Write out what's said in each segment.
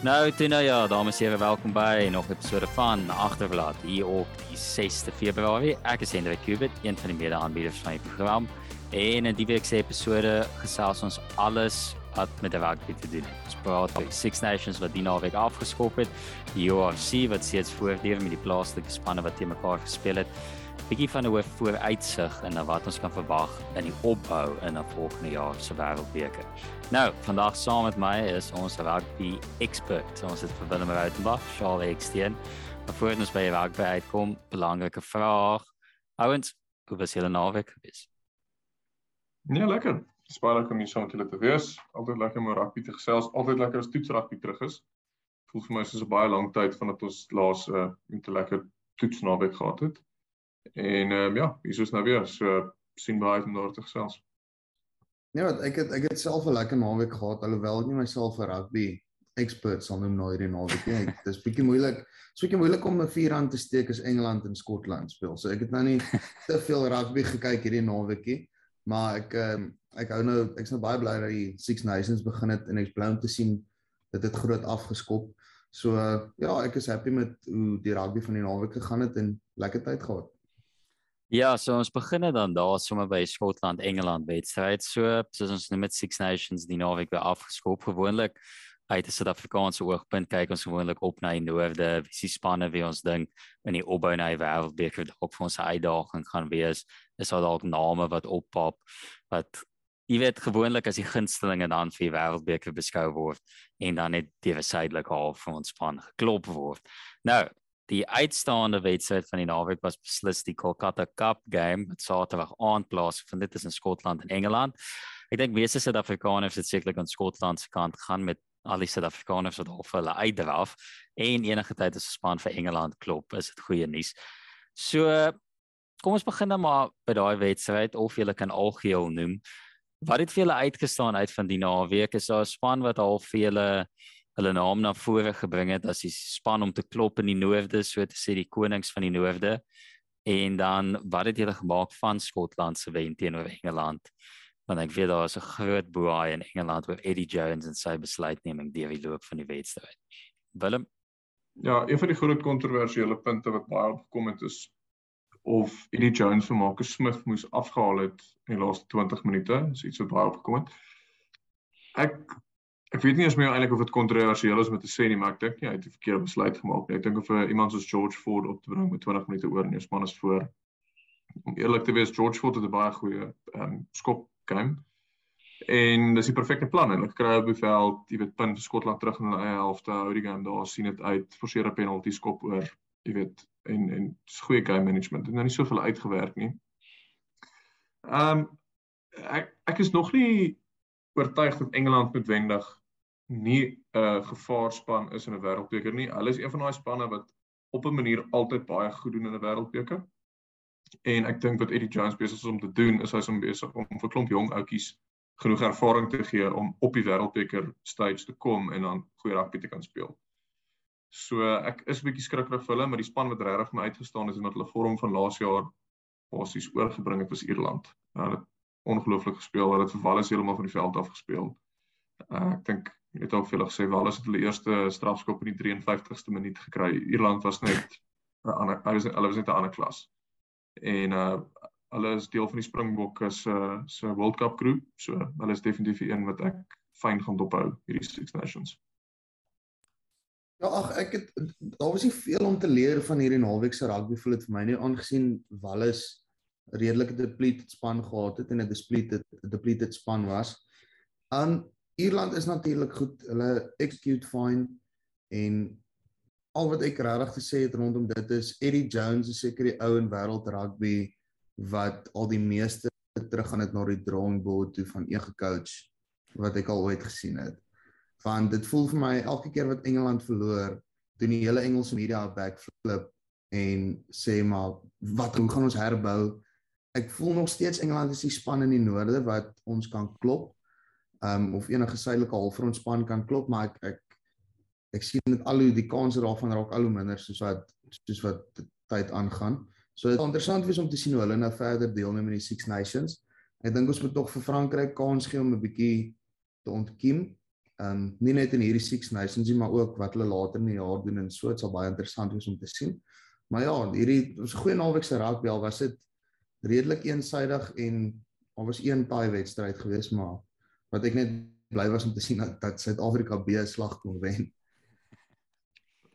Nou, nou ja, dames en here, welkom by nog 'n episode van Agterblad hier op die 6de Februarie. Ek is Hendrik Kubit, een van die mede-aanbieders van die program. En in die week se episode gesels ons alles wat met die rugby te doen het. Ons praat oor Six Nations wat die naweek afgeskop het, die UFC wat steeds voortduur met die plaaslike spanne wat teen mekaar gespeel het bietjie van 'n vooruitsig en wat ons kan verwag in die opbou in 'n volgende jaar se wêreldbeker. Nou, vandag saam met my is ons rugby expert. Ons het Willem Rautenbach, Charles Eksteen. Voor ons by rugby uitkom, belangrike vraag. Ouens, hoe was julle naweek gewees? Nee, lekker. Spaar lekker om hier saam met julle te wees. Altyd lekker om rugby te gesels. Altyd lekker as toets rugby terug is. Voel vir my soos 'n baie lang tyd vandat ons laas 'n uh, 'n lekker toets naweek gehad het. En ehm um, ja, hier is nou weer so sien baie van daar te gesels. Ja, ek het ek het self 'n lekker naweek gehad alhoewel ek nie myself 'n rugby expert sal noem nou hierdie naweek nie. Dit is bietjie moeilik. Dit is bietjie moeilik om 'n vuur aan te steek as Engeland en Skotland speel. So ek het nou nie te veel rugby gekyk hierdie naweekie, maar ek ehm um, ek hou nou ek's nou baie bly dat die Six Nations begin het en ek's bly om te sien dit het groot afgeskop. So uh, ja, ek is happy met hoe die rugby van die naweek gegaan het en lekker tyd gehad. Ja, so ons begin dan daar sommer by Skotland Engeland wedstryd. So soos ons net met Six Nations die naweek weer afgeskop gewoonlik uit 'n Suid-Afrikaanse oogpunt kyk ons gewoonlik op na die noorde, wie se spanne wie ons dink in die opbou na die wêreldbeker dalk vir ons uitdaging gaan wees. Is daar dalk name wat oppop wat jy weet gewoonlik as die gunstelinge dan vir die wêreldbeker beskou word en dan net die suidelike half van ons span geklop word. Nou, Die uitstaande wedstryd van die naweek was beslis die Kolkata Cup game wat Saterdag aand plaasvind. Dit is in Skotland en Engeland. Ek dink meeste Suid-Afrikaners het sekerlik aan Skotland se kant gaan met al die Suid-Afrikaners wat al vir hulle uitdraf en enige tyd as 'n span vir Engeland klop, is dit goeie nuus. So kom ons begin dan maar by daai wedstryd of jy kan algeheel noem. Wat het vir julle uitgestaan uit van die naweek? Is daar 'n span wat al vir julle hulle naam na vore gebring het as die span om te klop in die noorde, so te sê die konings van die noorde. En dan wat het julle gemaak van Skotland se wen teenoor Engeland? Want ek weet daar is 'n groot boei in Engeland oor Eddie Jones en sy besluitneming deur die loop van die wedstryd. Willem Ja, een van die groot kontroversiële punte wat baie opgekom het is of Eddie Jones vir Marcus Smith moes afgehaal het in die laaste 20 minute, is iets wat baie opgekom het. Ek Ek weet nie as my eintlik of dit kontroversieel is om te sê nie, maar ek dink nie hy het 'n verkeerde besluit gemaak nie. Ek dink of vir iemand soos George Ford op te bring met 20 minute oor en jou span is voor. Om eerlik te wees, George Ford het 'n baie goeie ehm um, skop game. En dis die perfekte plan en ek kry op die veld, jy weet, punt vir Skotland terug in hulle eie helfte, hou die game daar, sien dit uit, forceer 'n penalty skop oor, jy weet, en en dis goeie game management. Dit het nou nie soveel uitgewerk nie. Ehm um, ek ek is nog nie oortuig dat Engeland noodwendig nie 'n uh, gevaarspan is in 'n wêreldbeker nie. Hulle is een van daai spanne wat op 'n manier altyd baie goed doen in 'n wêreldbeker. En ek dink wat Eddie Jones besig is om te doen, is hy is om besig om vir klomp jong ouetjies genoeg ervaring te gee om op die wêreldbeker stage te kom en dan goeie rugby te kan speel. So ek is 'n bietjie skrikkerig vir hulle, maar die span wat regtig my uitgestaan het en wat hulle vorm van laas jaar basies oorgebring het was Ierland. Hulle het ongelooflik gespeel, hulle het vir Wallis heeltemal van die veld af gespeel. Uh, ek dink Ek het ook vir hulle gesê wel as dit hulle eerste strafskop in die 53ste minuut gekry. Ierland was net 'n ander hulle was hulle was net 'n ander klas. En uh hulle is deel van die Springbokke se uh, se World Cup groep. So hulle is definitief een wat ek fyn gaan dophou hierdie Six Nations. Ja, ag ek het daar was nie veel om te leer van hierdie naweek se rugby voel dit vir my nie aangesien Wallis redelike depleted span gehad het en 'n depleted depleted span was. Um Ierland is natuurlik goed. Hulle execute fine en al wat ek regtig te sê het rondom dit is Eddie Jones is seker die ou in wêreld rugby wat al die meeste teruggaan het na die drawing board toe van enige coach wat ek al ooit gesien het. Want dit voel vir my elke keer wat Engeland verloor, doen die hele Engelse media backflip en sê maar wat hoe gaan ons herbou? Ek voel nog steeds Engeland is die span in die noorde wat ons kan klop um of enige suidelike halfrondspan kan klop maar ek ek ek sien dit al hoe die kanse daarvan raak al hoe minder soos wat soos wat tyd aangaan. So dit is interessant wees om te sien hoe hulle nou verder deelneem in die Six Nations. Ek dink ons moet tog vir Frankryk kans gee om 'n bietjie te ontkiem. Ehm um, nie net in hierdie Six Nations nie, maar ook wat hulle later in die jaar doen en so, dit sal baie interessant wees om te sien. Maar ja, hierdie 'n goeie naweek se rugby al was dit redelik eensaidig en daar was een taai wedstryd geweest, maar wat ek net bly was om te sien dat dat Suid-Afrika B slag kon wen.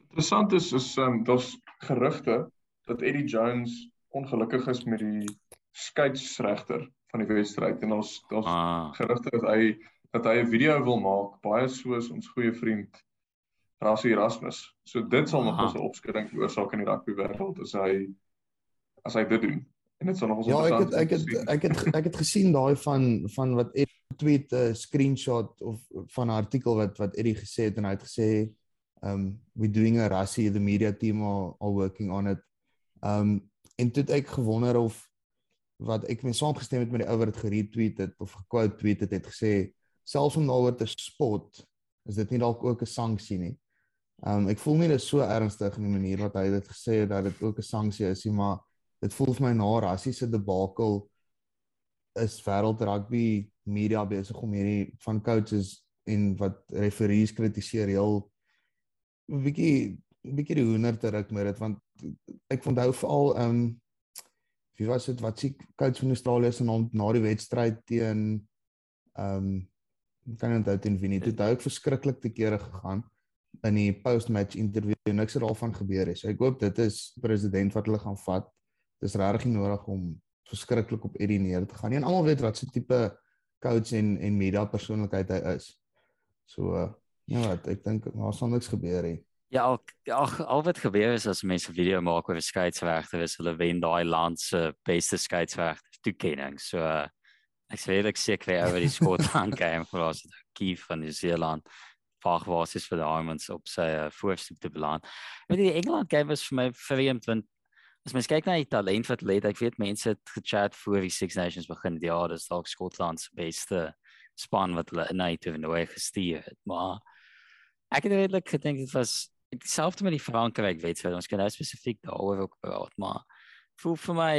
Interessant is is um, daar's gerugte dat Eddie Jones ongelukkig is met die skeieregter van die wedstryd en ons daar's ah. gerugte dat hy dat hy 'n video wil maak baie soos ons goeie vriend Rassie Erasmus. So dit sal nog 'n opskudding veroorsaak in die rugby wêreld as hy as hy dit doen. En dit sal nog ons Ja, ek het ek het ek het ek het gesien daai van van wat Ed tweet 'n uh, screenshot of van 'n artikel wat wat Eddie gesê het en hy het gesê um we doing a Rassie the media team are, are working on it. Um en toe het ek gewonder of wat ek mee saamgestem het met die ou wat dit geretweet het of gequote tweet het het gesê selfs om daaroor te spot is dit nie dalk ook 'n sanksie nie. Um ek voel nie dit is so ernstig in die manier wat hy dit gesê het dat dit ook 'n sanksie is nie, maar dit voel vir my na rassiese debakel is wêreld rugby media besig om hierdie van coaches en wat referees kritiseer heel 'n bietjie 'n bietjie die hoender te ruk met dit want ek onthou veral ehm um, wie was dit wat sê coach van Australië se naam na die wedstryd teen ehm um, kan nie onthou teen wie nie. Dit het verskriklik te kere gegaan in die post-match interview en niks het daarvan gebeur nie. So ek hoop dit is president wat hulle gaan vat. Dis regtig nodig om verskriklik op Eddie neer te gaan nie. Almal weet wat so tipe coach en en media persoonlikheid hy is so uh, ja wat ek dink daar sal niks gebeur nie Ja, al, al, al wat gebeur is as mense video maak oor 'n skeidsregter, is hulle wen daai land se beste skeidsregter toekenning. So uh, ek sê ek seker oor die Skotland game vir ons Keith van New Zealand. Fag was is vir Diamonds op sy uh, voorste te beland. Met die Engeland game was vir my vreemd want as mens kyk na die talent wat lê, ek weet mense het gechat voor die Six Nations begin. Ja, dis dalk Skotland se beste span wat hulle in hy toe nou gestuur het, maar ek het redelik gedink dit was dieselfde met die Frankryk wedstryd. Ons kan nou spesifiek daaroor ook praat, maar voel vir my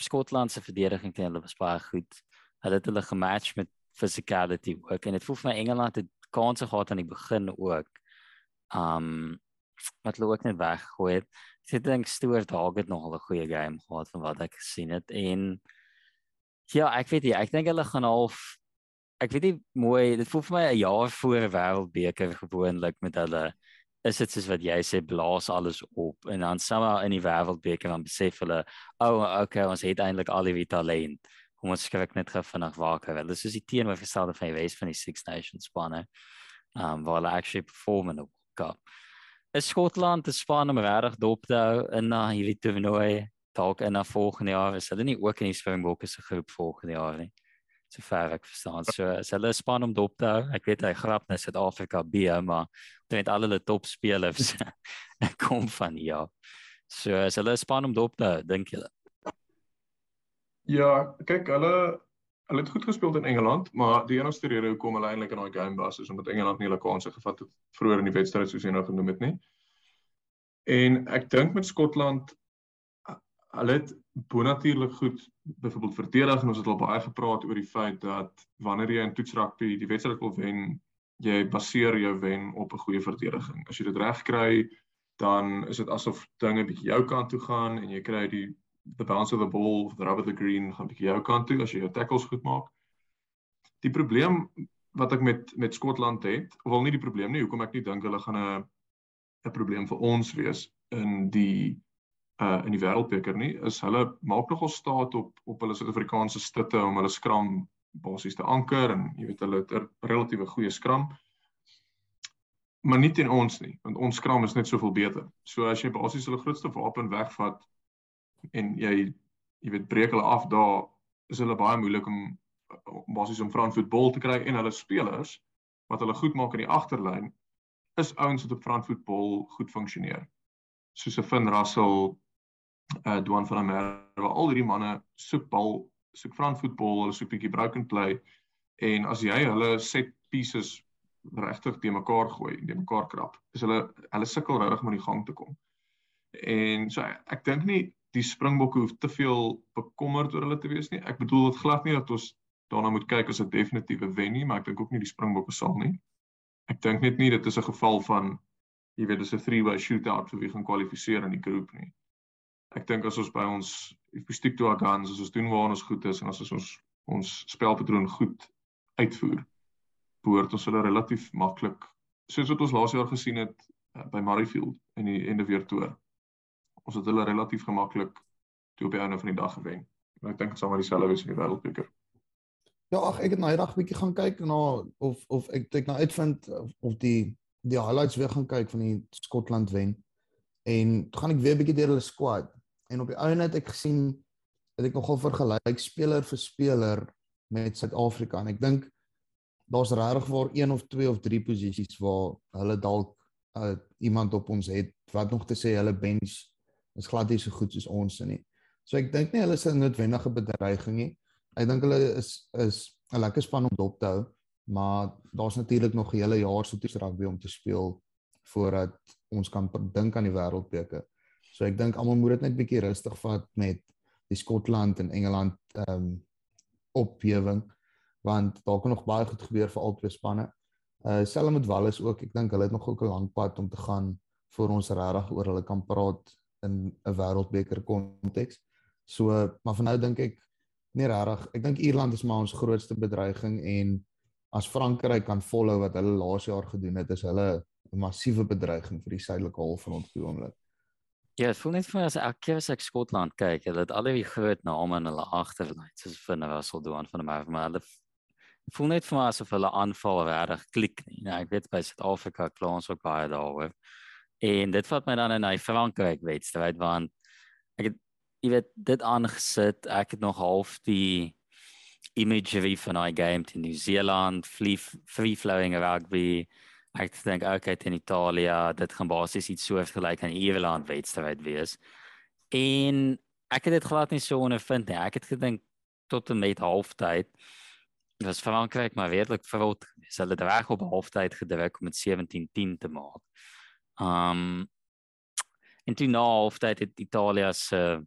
Skotland se verdediging teen hulle was baie goed. Hulle het hulle gematch met physicality ook en dit voel vir my Engeland het kansse gehad aan die begin ook. Um wat hulle ook net weggegooi het. Ek dink Stuart Hogg het nog 'n goeie game gehad van wat ek gesien het en ja, ek weet nie, ek dink hulle gaan half ek weet nie mooi, dit voel vir my 'n jaar voor wêreldbeker gewoonlik met hulle is dit soos wat jy sê blaas alles op en dan sommer in die wêreldbeker dan besef hulle o oh, okay ons het eintlik al die talent. Kom ons skryf net gou vinnig wel dis is die teenoorgestelde van die Wes van die Six Nations spanne um waar hulle actually perform in die World Cup is Skotland te span om regtig dop te hou in na hierdie toernooi dalk in na volgende jaar is hulle nie ook in die Springbokke se groep volgende jaar nie so ver ek verstaan. So as hulle span om dop te hou, ek weet hy grap net Suid-Afrika B, maar het al hulle top spelers kom van ja. So as hulle span om dop te hou, dink jy? Ja, kyk hulle hulle het goed gespeel in Engeland, maar die enigste rede hoekom hulle eintlik in daai game was is omdat Engeland nie hulle kansse gevat het vroeër in die wedstryd soos jy nou genoem het nie. En ek dink met Skotland hulle het bonatuurlik goed byvoorbeeld verdedig en ons het al baie gepraat oor die feit dat wanneer jy in toetsrugby die wedstryd wil wen, jy baseer jou wen op 'n goeie verdediging. As jy dit reg kry, dan is dit asof dinge bietjie jou kant toe gaan en jy kry die the bounce of the ball of the rubber the green gaan bietjie jou kant toe as jy jou tackles goed maak. Die probleem wat ek met met Skotland het, wel nie die probleem nie, hoekom ek nie dink hulle gaan 'n 'n probleem vir ons wees in die uh in die wêreldbeker nie is hulle maak nogal staat op op hulle Suid-Afrikaanse stutte om hulle skram basies te anker en jy weet hulle het 'n relatiewe goeie skram maar nie teen ons nie want ons skram is net soveel beter. So as jy basies hulle grootste wapen wegvat en jy jy weet breek hulle af daar is hulle baie moeilik om basies om Frans voetbal te kry en hulle spelers wat hulle goed maak in die agterlyn is ouens wat op Frans voetbal goed funksioneer. Soos 'n Finn Russell, uh Duan van der Merwe, al hierdie manne soek bal, soek front voetbal, hulle soek bietjie broken play en as jy hulle set pieces regtig te mekaar gooi, te mekaar krap, is hulle hulle sukkel regtig om in die gang te kom. En so ek, ek dink nie die Springbokke hoef te veel bekommerd oor hulle te wees nie. Ek bedoel dit glad nie dat ons daarna moet kyk as 'n definitiewe wen nie, maar ek dink ook nie die Springbokke sal nie. ek dink net nie dit is 'n geval van jy weet dis 'n three-way shootout vir wie gaan kwalifiseer in die groep nie. Ek dink as ons by ons if we stick to our guns, as ons doen waar ons goed is en as ons ons spelpatroon goed uitvoer, behoort ons hulle relatief maklik soos wat ons laas jaar gesien het uh, by Murrayfield in die en die weer toe. Ons het hulle relatief gemaklik toe op die einde van die dag gewen. En ek dink dit sal maar dieselfde wees in die wêreldbeker. Ja, ag ek het nou eendag bietjie gaan kyk na of of ek ek nou uitvind of, of die die highlights weer gaan kyk van die Skotland wen. En gaan ek weer bietjie deur hulle squad en op die einde het ek gesien het ek nogal vergelyk speler vir speler met Suid-Afrika en ek dink daar's regtig waar een of twee of drie posisies waar hulle dalk uh, iemand op ons het wat nog te sê hulle bench is glad nie so goed soos ons nie. So ek dink nie hulle is 'n noodwendige bedreiging nie ek dink hulle is is 'n lekker span om dop te hou, maar daar's natuurlik nog 'n hele jaar se toets rugby om te speel voordat ons kan dink aan die wêreldbeker. So ek dink almal moet dit net bietjie rustig vat met die Skotland en Engeland ehm um, opbewing want daar kan nog baie goed gebeur vir albei spanne. Uh selfs met Wallis ook, ek dink hulle het nog ook 'n lang pad om te gaan voor ons regtig oor hulle kan praat in 'n wêreldbeker konteks. So maar vir nou dink ek Nee regtig, ek dink Ierland is maar ons grootste bedreiging en as Frankryk kan volhou wat hulle laas jaar gedoen het, is hulle 'n massiewe bedreiging vir die suidelike halfrond op die oomblik. Ja, dit voel net vir my as ek keer as ek Skotland kyk, hulle het al die groot name in hulle agterlyn, soos Finn Russell doen van die maar hulle voel net vir my asof hulle aanval regtig klik nie. Nou, ek weet by Suid-Afrika kla ons ook baie daaroor. En dit vat my dan in hy Frankryk wedstryd want ek het jy weet dit aangesit. Ek het nog half die imagery van daai game in New Zealand, free, free flowing rugby. Ek dink okay in Italië, dit gaan basies iets soos gelyk aan Ierland wedstryd wees. En ek het dit glad nie so ondervind nie. Ek het gedink tot en met halftyd was Frankryk maar werklik verrot. Hulle het reg op halftyd gedruk om dit 17-10 te maak. Um en toe na halftyd het Italië se uh,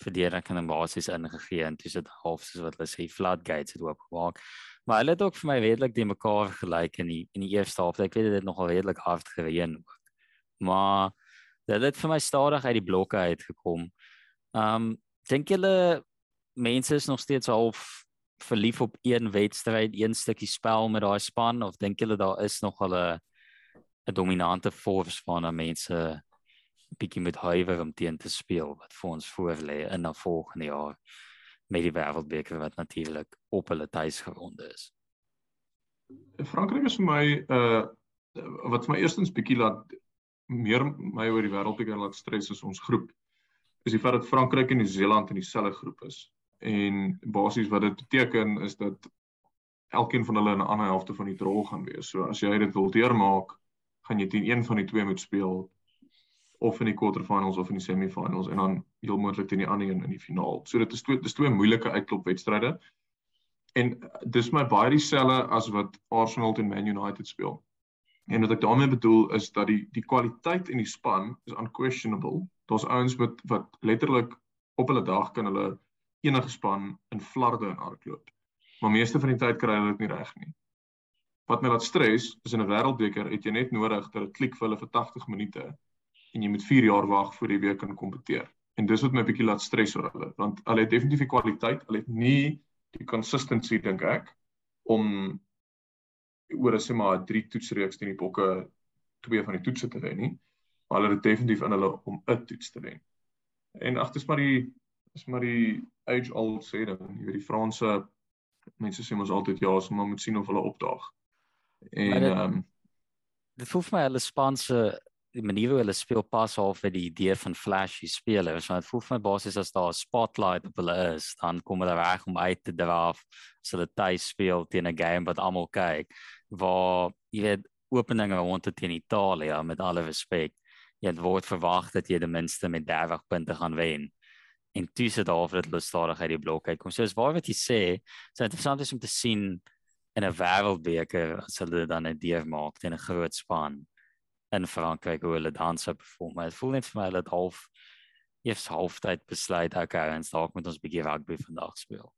verdediging en basies ingegee en dis dit half soos wat hulle sê floodgates het oopgemaak. Maar hulle het ook vir my redelik die mekaar gelyk in die in die eerste helfte. Ek weet dit het nogal redelik hard gereën ook. Maar dit het vir my stadig uit die blokke uitgekom. Um dink julle mense is nog steeds half verlief op een wedstryd, een stukkie spel met daai span of dink julle daar is nog al 'n 'n dominante force van mense bietjie met huiwer om teen te speel wat vir ons voor lê in na volgende jaar met die wêreldbeker wat natuurlik op hulle tuisgronde is. Frankryk is vir my uh wat vir my eerstens bietjie laat meer my oor die wêreldbeker laat stres is ons groep. Is die feit dat Frankryk en Nieu-Seeland in dieselfde groep is. En basies wat dit beteken is dat elkeen van hulle in 'n ander helfte van die drol gaan wees. So as jy dit wil deurmaak, gaan jy teen een van die twee moet speel of in die quarterfinals of in die semifinals en dan heel moontlik teen die ander een in die finaal. So dit is twee dis twee moeilike uitklopwedstryde. En dis my baie dieselfde as wat Arsenal teen Man United speel. En wat ek daarmee bedoel is dat die die kwaliteit in die span is unquestionable. Daar's ouens wat wat letterlik op hulle dag kan hulle enige span in flarde in hardloop. Maar meeste van die tyd kry hulle dit nie reg nie. Wat my laat stres is in 'n wêreldbeker het jy net nodig dat dit klik vir hulle vir 80 minute en jy moet 4 jaar wag voor jy weer kan kompeteer. En dis wat my bietjie laat stres oor hulle, want hulle het definitief die kwaliteit, hulle het nie die consistency dink ek om oor 'n sê maar 3 toetsreeks teen die bokke twee van die toetse te wen nie. Maar hulle het definitief in hulle om 'n toets te wen. En ag, dis maar die is maar die age old sê dan, jy weet die Franse mense sê mos altyd ja, ons moet sien of hulle opdaag. En ehm um, dit voel vir my hulle spanse die manier hoe hulle speel pas half vir die idee van flashy spelers. Want dit voel vir my basies as daar 'n spotlight op hulle is, dan kom hulle reg om uit te draf as hulle tuis speel teen 'n game wat almal kyk. Waar jy weet openinge rond teen Italië met alle respek. Jy het word verwag dat jy ten minste met 30 punte gaan wen. En toe sit daar vir dit lustig uit die blok uitkom. So is waar wat jy sê, so interessant is om te sien in 'n wêreldbeker as hulle dan 'n deur maak teen 'n groot span in Frankryk hoe hulle dan sou perform. Dit voel net vir my hulle het half eers halftyd besluit okay, ons dalk moet ons bietjie rugby vandag speel.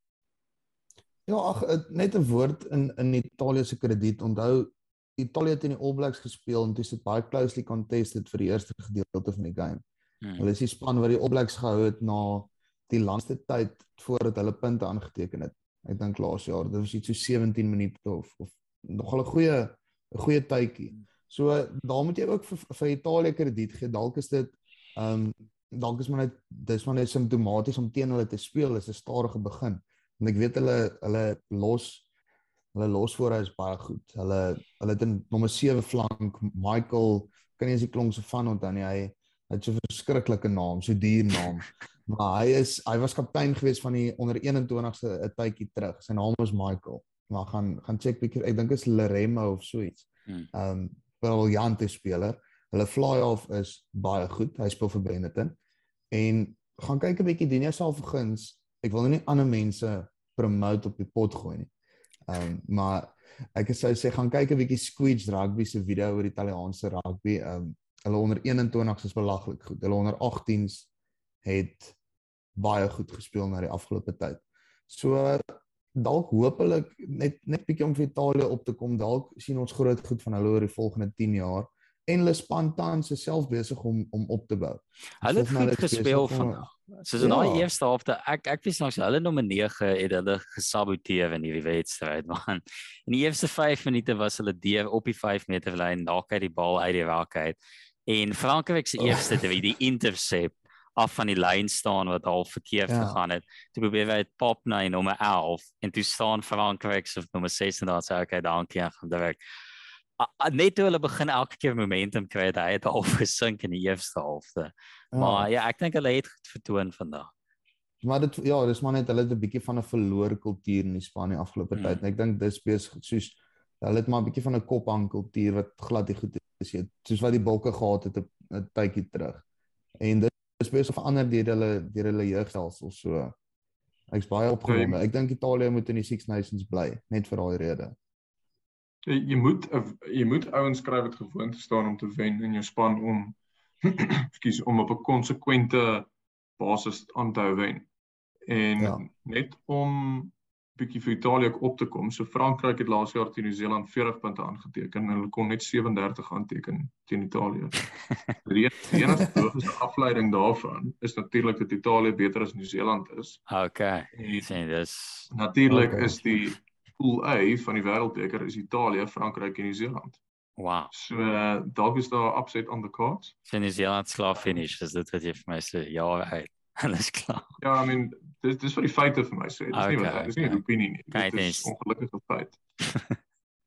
Ja, ag net 'n woord in in Italië se krediet. Onthou Italië teen die All Blacks gespeel en dit het baie closely contested vir die eerste gedeelte van die game. Hmm. Hulle is die span wat die All Blacks gehou het na die langste tyd voordat hulle punte aangeteken het. Ek dink laas jaar, dit was iets so 17 minute of of nogal 'n goeie 'n goeie tydjie. So daar moet jy ook vir, vir Italië krediet gee. Dalk is dit ehm um, dalk is maar net dis maar net simptomaties om teen hulle te speel. Is 'n stadige begin. En ek weet hulle hulle los hulle los voor hy is baie goed. Hulle hulle het 'n nommer 7 flank Michael kan jy as die klonk se van onthou nie. Hy het so 'n verskriklike naam, so duur naam. Maar hy is hy was kaptein gewees van die onder 21ste 'n tydjie terug. Sy naam is Michael. Maar gaan gaan check bietjie. Ek dink is Leremo of so iets. Hmm. Ehm um, briljante speler. Hulle fly off is baie goed. Hy speel vir Benetton. En gaan kyk 'n bietjie doen jouself verguns. Ek wil nou nie ander mense promote op die pot gooi nie. Ehm um, maar ek sou sê gaan kyk 'n bietjie Squidge rugby se video oor Italiaanse rugby. Ehm um, hulle onder 21s is belaglik goed. Hulle onder 18s het baie goed gespeel na die afgelope tyd. So dalk hopelik net net bietjie om vir Italië op te kom. Dalk sien ons groot goed van hulle oor die volgende 10 jaar en hulle span tans is self besig om om op te bou. Hulle het goed gespeel vandag. Soos in daai ja. eerste helfte, ek ek wens nog hulle nommer 9 het hulle gesaboteer in hierdie wedstryd man. In die eerste 5 minute was hulle deur op die 5 meter lyn, daar kyk die bal uit die raak uit. En Frankryk se eerste oh. die intercept af van die lyn staan wat al verkeerd ja. gegaan het. Toe probeer hy dit pop na nommer 11 en toe staan Frankryk se nommer 6 en daar sê okay, dankie en gaan direk. Net toe hulle begin elke keer momentum kry, hy het al gesink in die eerste helfte. Ja. Maar ja, ek dink hulle het goed vertoon vandag. Maar dit ja, dis maar net hulle het 'n bietjie van 'n verloor kultuur in die span die afgelope hmm. tyd. En ek dink dis besig soos hulle het maar 'n bietjie van 'n kophang kultuur wat glad nie goed is nie. Soos wat die bulke gehad het 'n tydjie terug. En is besig verander deur hulle deur hulle jeugstelsel so. Ek's baie opgewonde. Ek dink Italië moet in die Six Nations bly net vir daai rede. Jy, jy moet jy moet ouens skryf wat gewoond staan om te wen in jou span om ekskuus om op 'n konsekwente basis aan te hou wen. En ja. net om bietjie vir Italië op te kom. So Frankryk het laas jaar teen Nieu-Seeland 40 punte aangeteken en hulle kon net 37 aanteken teen Italië. Die enigste logiese afleiding daarvan is natuurlik dat Italië beter as Nieu-Seeland is. Okay. Sien dis natuurlik okay. is die pool A van die Wêreldbeker is Italië, Frankryk en Nieu-Seeland. Wow. So uh, dalk is daar upset on the cards. Sien Nieu-Seeland slaap finish, dis dit wat jy vir my sê. Ja, uit. Alles klaar. Ja, I mean, dis dis vir die feite vir my sê. Dis okay, nie wat dis nie 'n opinie nie. Dit is ongelukkige feit.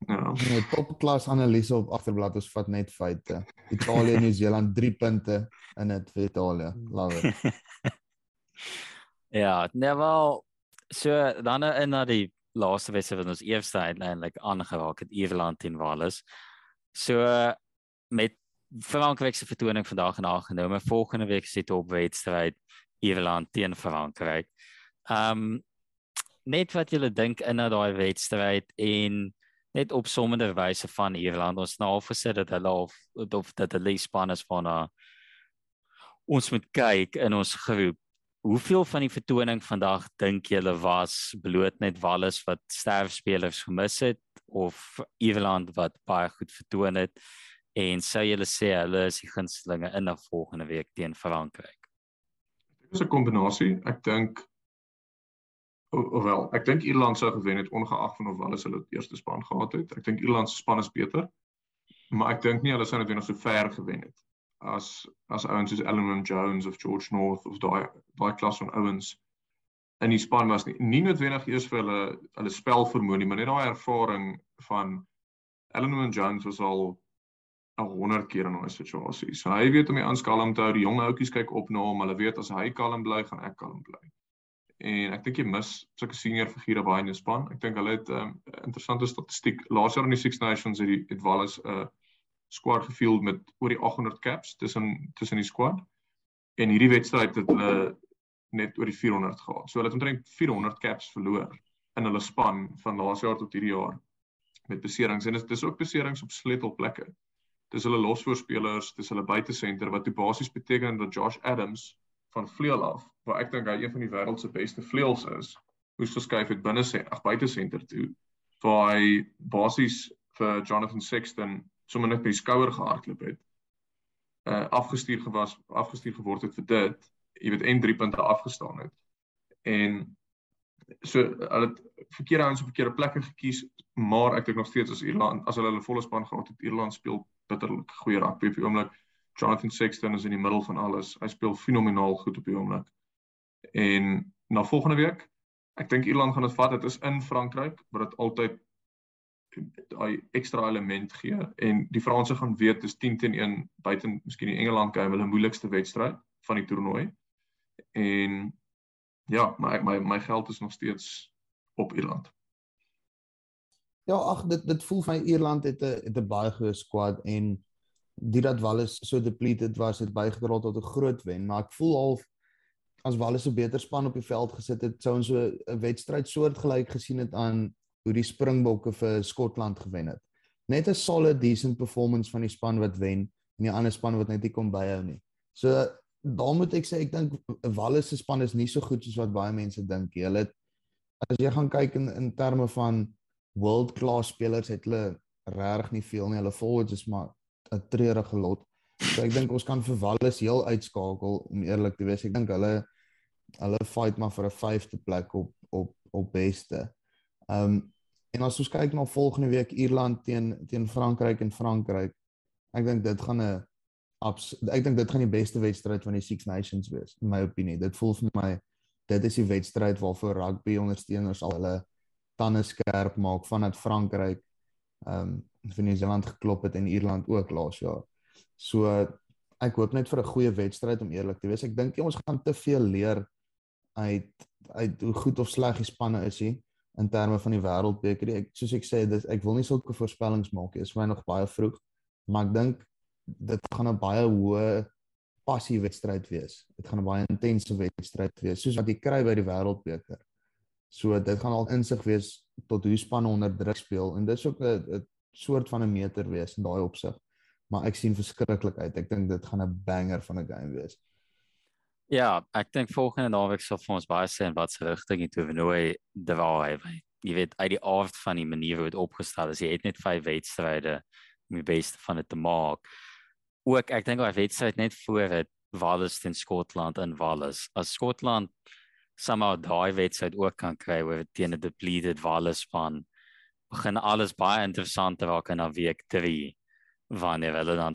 Ja. Nee, topklas analise op agterblad ons vat net feite. Italië en Nieu-Seeland 3 punte in dit vir Italië. Love it. ja, nou wel so dan in na die laaste wedstryd wat ons eerste uiteindelik aangeraak het Ierland teen Wales. So met Frankryk se vertoning vandag en aangenome. Volgende week sit op wedstryd Ierland teen Frankryk. Um, net wat julle dink in na daai wedstryd en net opsommende wyse van Ierland. Ons nou gesê dat hulle of of dat hulle span is van 'n ons moet kyk in ons groep. Hoeveel van die vertoning vandag dink julle was bloot net Wallis wat sterfspelers gemis het of Ierland wat baie goed vertoon het en sou julle sê hulle is die gunstelinge in 'n volgende week teen Frankryk? Is 'n kombinasie. Ek dink Ofwel, ek dink Ierland sou gewen het ongeag van of hulle hulle eerste span gehad het. Ek dink Ierland se span is beter. Maar ek dink nie hulle sou net nog so ver gewen het as as ouens soos Ellen Jones of George North of daai daai klas van ouens in die span was nie. Nie noodwendig eers vir hulle hulle spel vermoë nie, maar net daai ervaring van Ellen Jones was al 100 keer in 'n situasie. So hy weet om die aanskalm te hou. Die jong ouetjies kyk op na hom. Hulle weet as hy kalm bly, gaan ek kalm bly en ek dink jy mis sulke senior figure baie in die span. Ek dink hulle het 'n um, interessante statistiek. Laas jaar in die Six Nations het die het Wallace 'n uh, squad gefield met oor die 800 caps tussen tussen die squad. En hierdie wedstryd het hulle net oor die 400 gehad. So hulle het omtrent 400 caps verloor in hulle span van laas jaar tot hierdie jaar met beserings en dit is ook beserings op sleutelplekke. Dis hulle losvoorspelers, dis hulle buitesenter wat toe basies beteken dat Josh Adams van vleuel af waar ek dink hy een van die wêreld se beste vleuels is, moes geskuif het binne sê ag buite senter toe waar hy basies vir Jonathan Sexton sommer net by die skouer gehardloop het. Uh afgestuur gewas, afgestuur geword het vir dit, jy weet en 3 punte afgestaan het. En so hulle het verkeerde ouens op verkeerde plekke gekies, maar ek dink nog steeds as Ierland as hulle hulle volle span gehad het, Ierland speel bitterlik goeie rugby op die oomblik. Jonathan Sexton is in die middel van alles. Hy speel fenomenaal goed op die oomblik. En na volgende week, ek dink Ierland gaan dit vat. Dit is in Frankryk, maar dit altyd daai ekstra element gee en die Franse gaan weet dis 10 teen 1 buite miskien die Engeland game hulle moeilikste wedstryd van die toernooi. En ja, my my my geld is nog steeds op Ierland. Ja, ag dit dit voel my Ierland het 'n het 'n baie goeie squad en die dat Wallis so depleted was het bygedra tot 'n groot wen, maar ek voel half as Wallis 'n beter span op die veld gesit het, sou ons so 'n wedstryd soortgelyk gesien het aan hoe die Springbokke vir Skotland gewen het. Net 'n solid decent performance van die span wat wen en die ander span wat net nie kom byhou nie. So daar moet ek sê ek dink Wallis se span is nie so goed soos wat baie mense dink. Hulle as jy gaan kyk in in terme van world class spelers het hulle regtig nie veel nie. Hulle forwards is maar 'n treurige lot. So ek dink ons kan vir Wallis heel uitskakel om eerlik te wees. Ek dink hulle hulle fight maar vir 'n 5de plek op op op beste. Ehm um, en as ons kyk na volgende week Ierland teen teen Frankryk en Frankryk, ek dink dit gaan 'n ek dink dit gaan die beste wedstryd van die Six Nations wees in my opinie. Dit voel vir my dit is die wedstryd waarvoor rugby ondersteuners al hulle tande skerp maak vanat Frankryk ehm um, vir Nieu-Seeland geklop het en Ierland ook laas jaar. So ek hoop net vir 'n goeie wedstryd om eerlik te wees. Ek dink ons gaan te veel leer uit uit hoe goed of sleg die spanne is hier in terme van die wêreldbeker. Ek soos ek sê, dis ek wil nie sulke voorspellings maak nie. Dit is vir my nog baie vroeg, maar ek dink dit gaan 'n baie hoë passie wedstryd wees. Dit gaan 'n baie intense wedstryd wees, soos wat jy kry by die wêreldbeker. So dit gaan al insig wees tot hoe spanne onder druk speel en dit is ook 'n soort van 'n meter wees in daai opsig. Maar ek sien verskriklik uit. Ek dink dit gaan 'n banger van 'n game wees. Ja, ek dink volgende naweek sal vir ons baie sê in watter rigting dit toernooi draai. Jy weet uit die aard van die manier hoe dit opgestel is. Jy het net vyf wedstryde om die beste van dit te maak. Ook ek dink daai wedstryd net voor dit Wallis teen Skotland in Wallis. As Skotland somehow daai wedstryd ook kan kry oor teen 'n depleted Wallis span, begin alles baie interessant raak in 'n week 3 wanneer hulle dan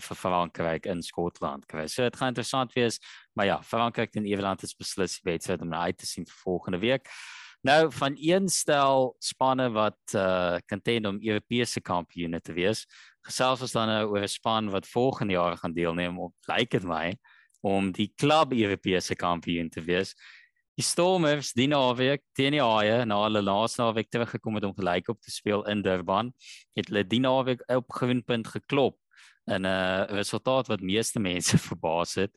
vir Frankryk in Skotland kry. So dit gaan interessant wees, maar ja, Frankryk en Ierland is beslis die wedstryd om uit te sien volgende week. Nou van een stel spanne wat uh contend om Europese kampioene te wees, gesels ons dan nou oor 'n span wat volgende jaar gaan deelneem op lyk dit my om die klub Europese kampioen te wees. Die Stormers die naweek teen die Haie na hulle laaste naweek teruggekom het om gelyk op te speel in Durban, het hulle die naweek op gewinpunt geklop in 'n uh, resultaat wat meeste mense verbaas het.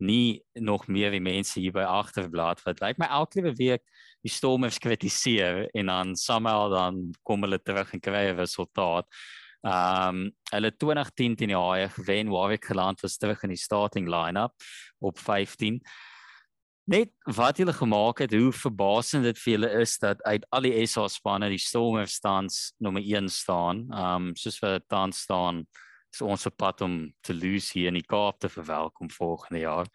Nie nog meer die mense hier by agterblad wat lyk my elke week die Stormers kritiseer en dan somehow dan kom hulle terug en kry 'n resultaat. Um hulle 2010 teen die Haie gewen ek geland was terug in die starting line-up op 15 Net wat julle gemaak het, hoe verbasend dit vir julle is dat uit al die SA spanne die Stormers tans nommer 1 staan. Um soos vir tans staan is ons op pad om te lose hier in die Kaap te verwelkom volgende jaar.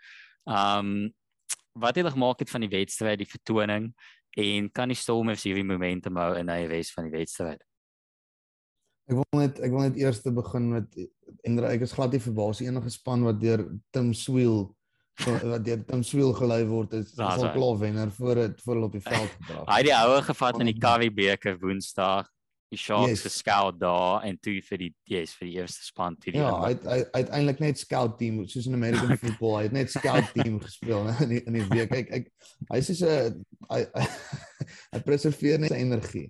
Um wat julle gemaak het van die wedstryd, die vertoning en kan die Stormers hierdie momentum hou in die res van die wedstryd? Ek wil net ek wil net eers te begin met en ek is glad nie verbaas enige span wat deur Tim Swiel wat deur Tim Swiel gelei word is ja, al klaar wenner voor dit voor op die veld gedra. Hy het die houe gevat in die Currie beker Woensdag. Die Sharks yes. geskout daar en toe vir die yes, vir die eerste span toe die Ja, hy hy uiteindelik net scout team soos in American football. Hy het net scout team gespeel in die, in die week. Ek ek hy sê so hy hy preserveer net sy energie.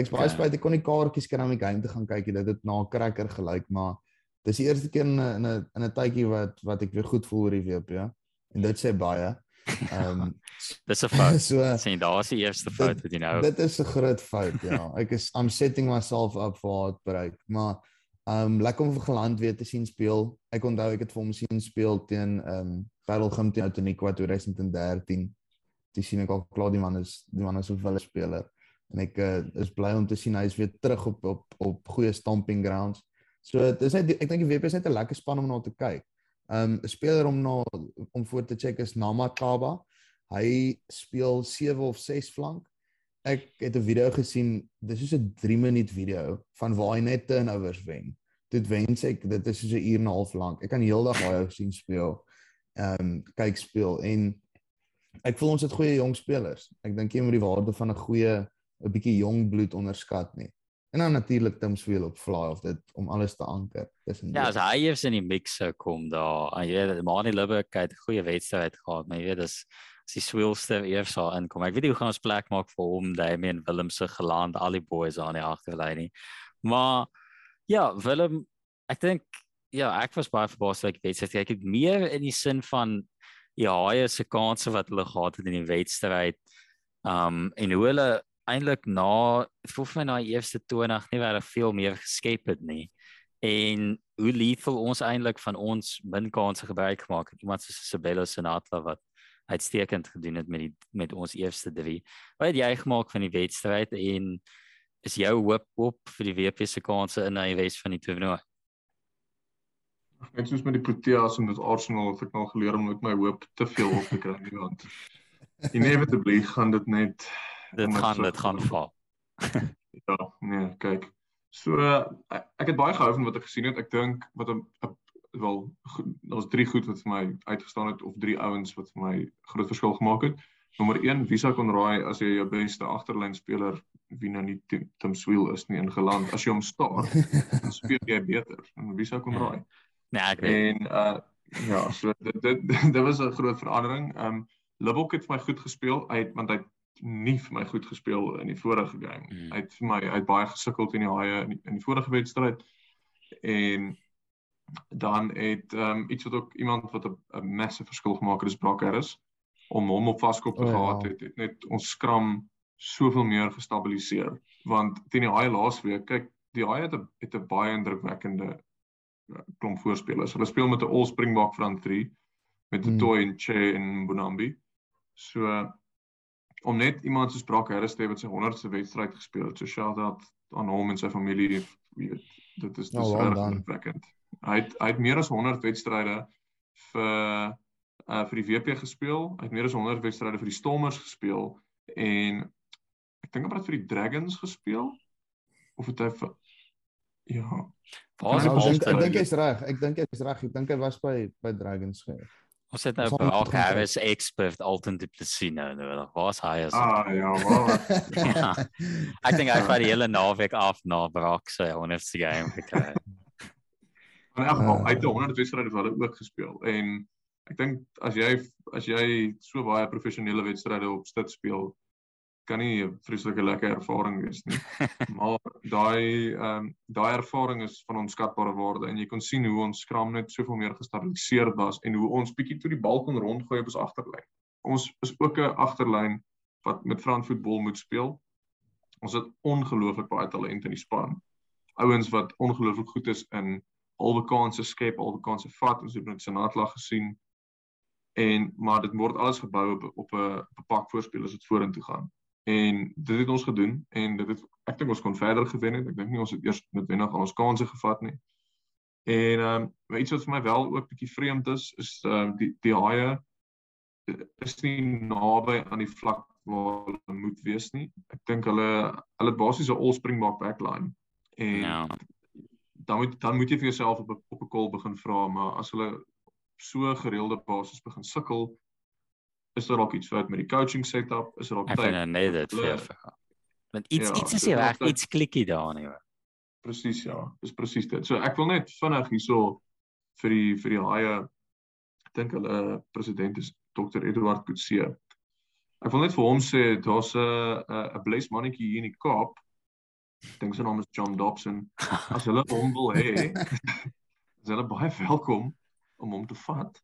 Ek's baie ja. spyt ek kon nie kaartjies kry om die game te gaan kyk nie. Dit het na 'n cracker gelyk, maar dis die eerste keer in 'n in 'n tydjie wat wat ek weer goed voel oor die WP, ja en dit sê baie. Ehm um, dis 'n fout. So sien daar is die eerste fout wat jy nou. Dit is 'n groot fout, ja. Ek is I'm setting myself up for heartbreak, maar ehm um, lekker om vir geland weer te sien speel. Ek onthou ek het vir hom sien speel teen ehm um, Parelgem teen Outeniqua 2013. Dis sien ek al klaar die man is die man is 'n wille speler. en ek uh, is bly om te sien hy is weer terug op op op goeie stomping grounds. So dit is net ek dink die WP is net 'n lekker span om na te kyk. Um 'n speler om na om voor te check is Namakaba. Hy speel 7 of 6 flank. Ek het 'n video gesien, dis soos 'n 3 minuut video van waar hy net turnovers wen. Dit wens ek dit is soos 'n uur en 'n half lank. Ek kan heeldag hy sien speel. Um kyk speel en ek voel ons het goeie jong spelers. Ek dink jy moet die waarde van 'n goeie 'n bietjie jong bloed onderskat nie. En dan natuurlik Tim Sweel op fly of dit om alles te anker. Dis Ja, as hy eers in die mix kom daar, en jy weet Mani Libbe het 'n goeie wedstryd gehad, maar jy weet dis as die Sweelste eers sal inkom. Ek weet nie hoe gaan ons plek maak vir hom, Damian Willemse geland, al die boys aan die agterlyn nie. Maar ja, Willem, ek dink ja, ek was baie verbaas dat ek wedstryd. Ek het meer in die sin van ja, hy se kansse wat hulle gehad het in die wedstryd. Um en hoe hulle eintlik na voel vir my na die eerste 20 nie baie veel meer geskep het nie. En hoe lethal ons eintlik van ons min kansse gebruik gemaak het. Iemand soos Isabella Senatla wat uitstekend gedoen het met die met ons eerste 3. Wat het jy gemaak van die wedstryd en is jou hoop op vir die WP se kansse in die Wes van die toernooi? Net soos met die Proteas en met Arsenal het ek nou geleer om met my hoop te veel op te kry nie want inevitably gaan dit net dit gaan dit gaan val. ja, nee, kyk. So ek het baie gehou van wat ek gesien het. Ek dink wat 'n wel daar's drie goed wat vir my uitgestaan het of drie ouens wat vir my groot verskil gemaak het. Nommer 1, Visa Konraai as jy jou beste agterlyn speler wie nou nie Tim Sweel is nie ingeland. As jy hom staar, dan speel jy beter. En Visa Konraai. Nee, ek weet. En uh ja, so dit dit, dit was 'n groot verandering. Um Libbok het vir my goed gespeel. Hy want hy nie vir my goed gespeel in die vorige game. Mm. Hy het vir my hy het baie gesukkel teen die Haie in die, in die vorige wedstryd. En dan het ehm um, iets wat ook iemand wat 'n massive verskil gemaak het is Brock Harris om hom op vaskop te oh, gehad ja. het, het net ons skram soveel meer gestabiliseer want teen die Haie laasweek kyk die Haie het 'n het 'n baie indrukwekkende uh, klomp voorspelers. Hulle speel met 'n all Springbok front 3 met mm. Toy en Che en Bonambi. So om net iemand soos Brock Harris te hê wat sy 100ste wedstryd gespeel het. So shout out aan hom en sy familie. Weet, dit is dis oh, regwekkend. Hy het hy het meer as 100 wedstryde vir uh vir die WP gespeel. Hy het meer as 100 wedstryde vir die Stormers gespeel en ek dink het vir die Dragons gespeel of het hy vir ja. Waar is hy? Ek dink hy's reg. Ek dink hy's reg. Ek dink hy was by by Dragons gewees. Ons het nou Brock Harris expert Alton Du Plessis nou nou. Waar's hy as? Ah ja, maar. ja. Ek dink hy het die hele naweek af na Brock se honestly game gekry. Maar ek maar hy het 100 wedstryde vir hulle ook gespeel en ek dink as jy as jy so baie professionele wedstryde op stit speel kan nie 'n vreeslike lekker ervaring wees nie. maar daai ehm um, daai ervaring is van onskatbare waarde en jy kon sien hoe ons skram net soveel meer gestabiliseer was en hoe ons bietjie toe die bal kon rondgooi op ons agterlyn. Ons is ook 'n agterlyn wat met Frans voetbal moet speel. Ons het ongelooflik baie talent in die span. Ouens wat ongelooflik goed is in albe kansse skep, albe kansse vat. Ons het met Sanatla gesien en maar dit word alles gebou op op 'n bepak voorspelers wat vorentoe gaan en dit het ons gedoen en dit het ek dink ons kon verder gewen het. Ek dink nie ons het eers noodwendig al ons kansse gevat nie. En ehm um, iets wat vir my wel ook bietjie vreemd is is ehm uh, die die haie is nie naby aan die vlak waar hulle moet wees nie. Ek dink hulle hulle het basies 'n all springbok backline en ja. dan moet dan moet jy vir jouself op op 'n kol begin vra maar as hulle so gereelde basis begin sukkel is daar dalk iets fout met die coaching setup? Is daar dalk tyd? Nee, dit vir vergaan. Want iets ja, iets is hier reg, iets klikkie daar nie. Presies ja, dis presies dit. So ek wil net vinnig hierso vir die vir die haie ek dink hulle president is Dr. Eduard Kutse. Ek wil net vir hom sê daar's 'n 'n bless mannetjie hier in die Kaap. Ek dink sy naam is John Dobson. As hulle hom wil hê, is hulle baie welkom om hom te vat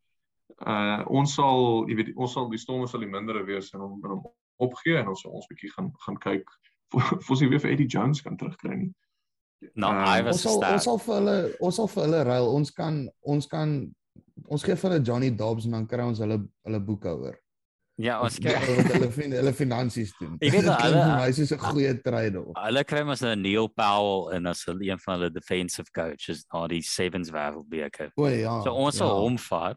uh ons sal jy weet ons sal die stomme sal die mindere wees en hom in hom opgee en ons ons bietjie gaan gaan kyk of ons weer vir Eddie Jones kan terugkry nie. Nou, uh, I was ons sal, ons sal vir hulle ons sal vir hulle ruil. Ons kan ons kan ons gee vir hulle Johnny Dobbs en dan kry ons hulle hulle boekhouer. Ja, ons kry wat hulle vind hulle finansies doen. Ek weet hulle- vir my soos 'n goeie trade op. Hulle kry mos 'n Neil Powell en as hulle een van hulle defensive coaches na die Sevens Wêreldbeker. O ja. So ons ja. sal hom vat.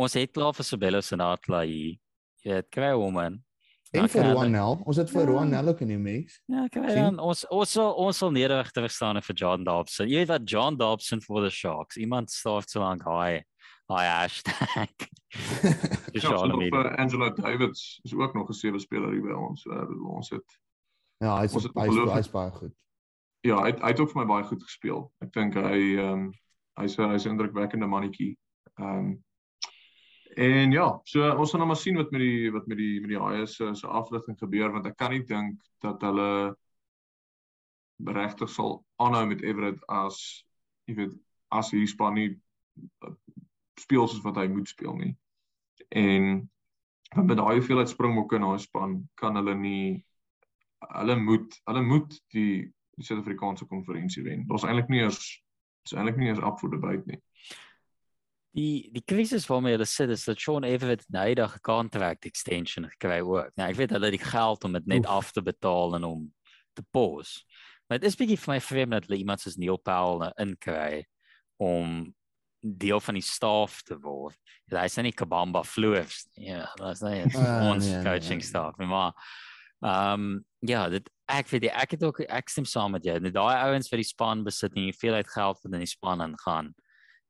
Ons het klaar vir Sabelo Senatla hier. Jy het kry hom in. en Dan vir Ronel. Ons het vir Ja. Ronel ook in die mix. Ja, kry dan ons ons sal ons sal nederig terugstaan vir John Dobson. Jy weet wat John Dobson vir the Sharks. Iemand staaf so lank hy hy hashtag. Ja, so nog media. vir Angelo Davids is ook nog 'n sewe speler hier by ons. Uh, ons het Ja, hy's Ons het hy's ongelooflik- hy's baie goed. ja, hy het, hy het ook vir my baie goed gespeel. Ek dink hy ehm um, hy's 'n hy's 'n indrukwekkende mannetjie. Ehm um, en ja, so ons gaan nou maar sien wat met die wat met die met die Haie se se afligting gebeur want ek kan nie dink dat hulle regtig sal aanhou met Everett as jy weet as hierdie span nie uh, speel soos wat hy moet speel nie. En want met daai hoeveelheid springbokke in daai span kan hulle nie hulle moet hulle moet die die Suid-Afrikaanse konferensie wen. Daar's eintlik nie eens is eintlik nie eens up for debate nie. Die die krisis waarmee hulle sit is dat Sean Everett nydig contract extension gekry ook. Nou ek weet hulle het die geld om dit net Oef. af te betaal en om te pos. Maar dit is bietjie vir my vreemd dat hulle iemand soos Neil Powell nou inkry om deel van die staf te word. Ja, Hy's nie Kabamba Floors nie. Ja, is nie Ah, ons nee, nee, coaching nee. staf nie, maar ehm um, ja, dit ek weet jy, ek het ook ek stem saam met jou. Net daai ouens wat die span besit en hoeveelheid geld wat in die span ingaan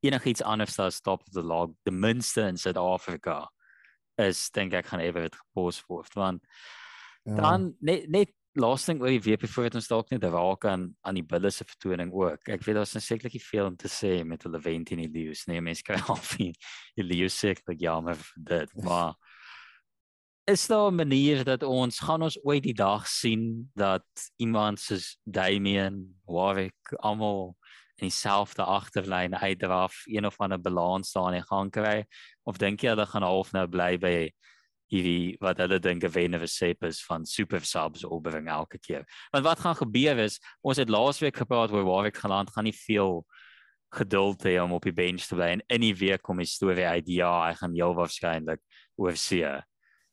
enigiets anders as top of the log die minste in Suid-Afrika is dink ek gaan Everett gepos word want Ja. dan net net laaste ding oor die WP voordat ons dalk net raak aan aan die bulle se vertoning ook. Ek weet daar's sekerlik nie veel om te sê met hulle vent in die leeu's nie. Mense kry half die die leeu's sekerlik jammer vir dit, maar is daar 'n manier dat ons gaan ons ooit die dag sien dat iemand soos Damian, Warwick almal in dieselfde agterlyn uitdraf, een of ander balans daar in die gang kry of dink jy hulle gaan half nou bly by hierdie wat hulle dink 'n wenne resep is van super subs opbring elke keer. Want wat gaan gebeur is ons het laasweek gepraat oor Warwick geland gaan nie veel geduld hê om op die bench te bly en in die week kom die storie uit ja, hy gaan heel waarskynlik oor see.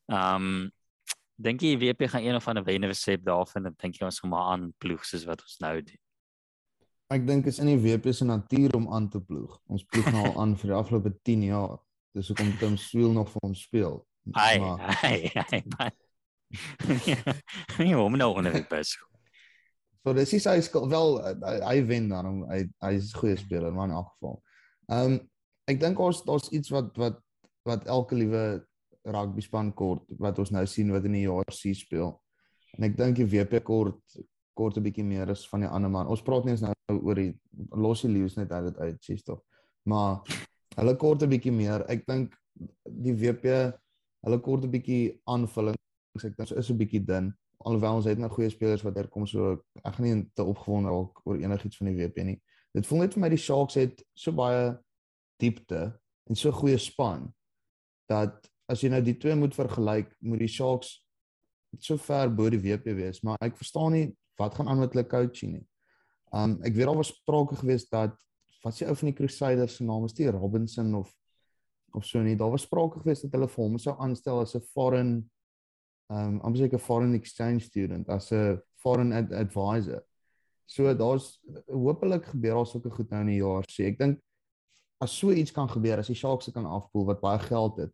Um dink jy WP gaan een of ander wenne resep daarvan en dink jy ons gaan maar aan ploeg soos wat ons nou doen. Ek dink is in die WP se natuur om aan te ploeg. Ons ploeg nou al aan vir die afgelope 10 jaar. Dis hoekom Tim Swiel nog vir ons speel. Ai, Maar ai, ai. man. Nee, hom nou onder die bus. so dis is hy skuld wel hy, hy wen dan hom hy hy's 'n goeie speler maar in elk geval. Ehm um, ek dink ons daar's iets wat wat wat elke liewe rugby span kort wat ons nou sien wat in die JRC speel. En ek dink die WP kort kort 'n bietjie meer as van die ander man. Ons praat nie eens nou oor die los die leeu's net uit dit uit, sies tog. Maar hulle kort 'n bietjie meer. Ek dink die WP hulle kort 'n bietjie aanvullings. Ek dink is 'n bietjie dun. Alhoewel ons het nou goeie spelers wat hier kom so ek gaan nie te opgewonde raak oor enigiets van die WP nie. Dit voel net vir my die Sharks het so baie diepte en so goeie span dat as jy nou die twee moet vergelyk, moet die Sharks so ver bo die WP wees, maar ek verstaan nie wat gaan aan met hulle coaching nie. Um ek weet al was sprake gewees dat wat se ou van die Crusaders se naam is die Robinson of of so nie. Daar was sprake gewees dat hulle vir hom sou aanstel as 'n foreign um amper seker foreign exchange student as 'n foreign ad advisor. So daar's hopelik gebeur daar sulke goed nou in die jaar sê. Ek dink as so iets kan gebeur, as die Sharks se kan afpoel wat baie geld het,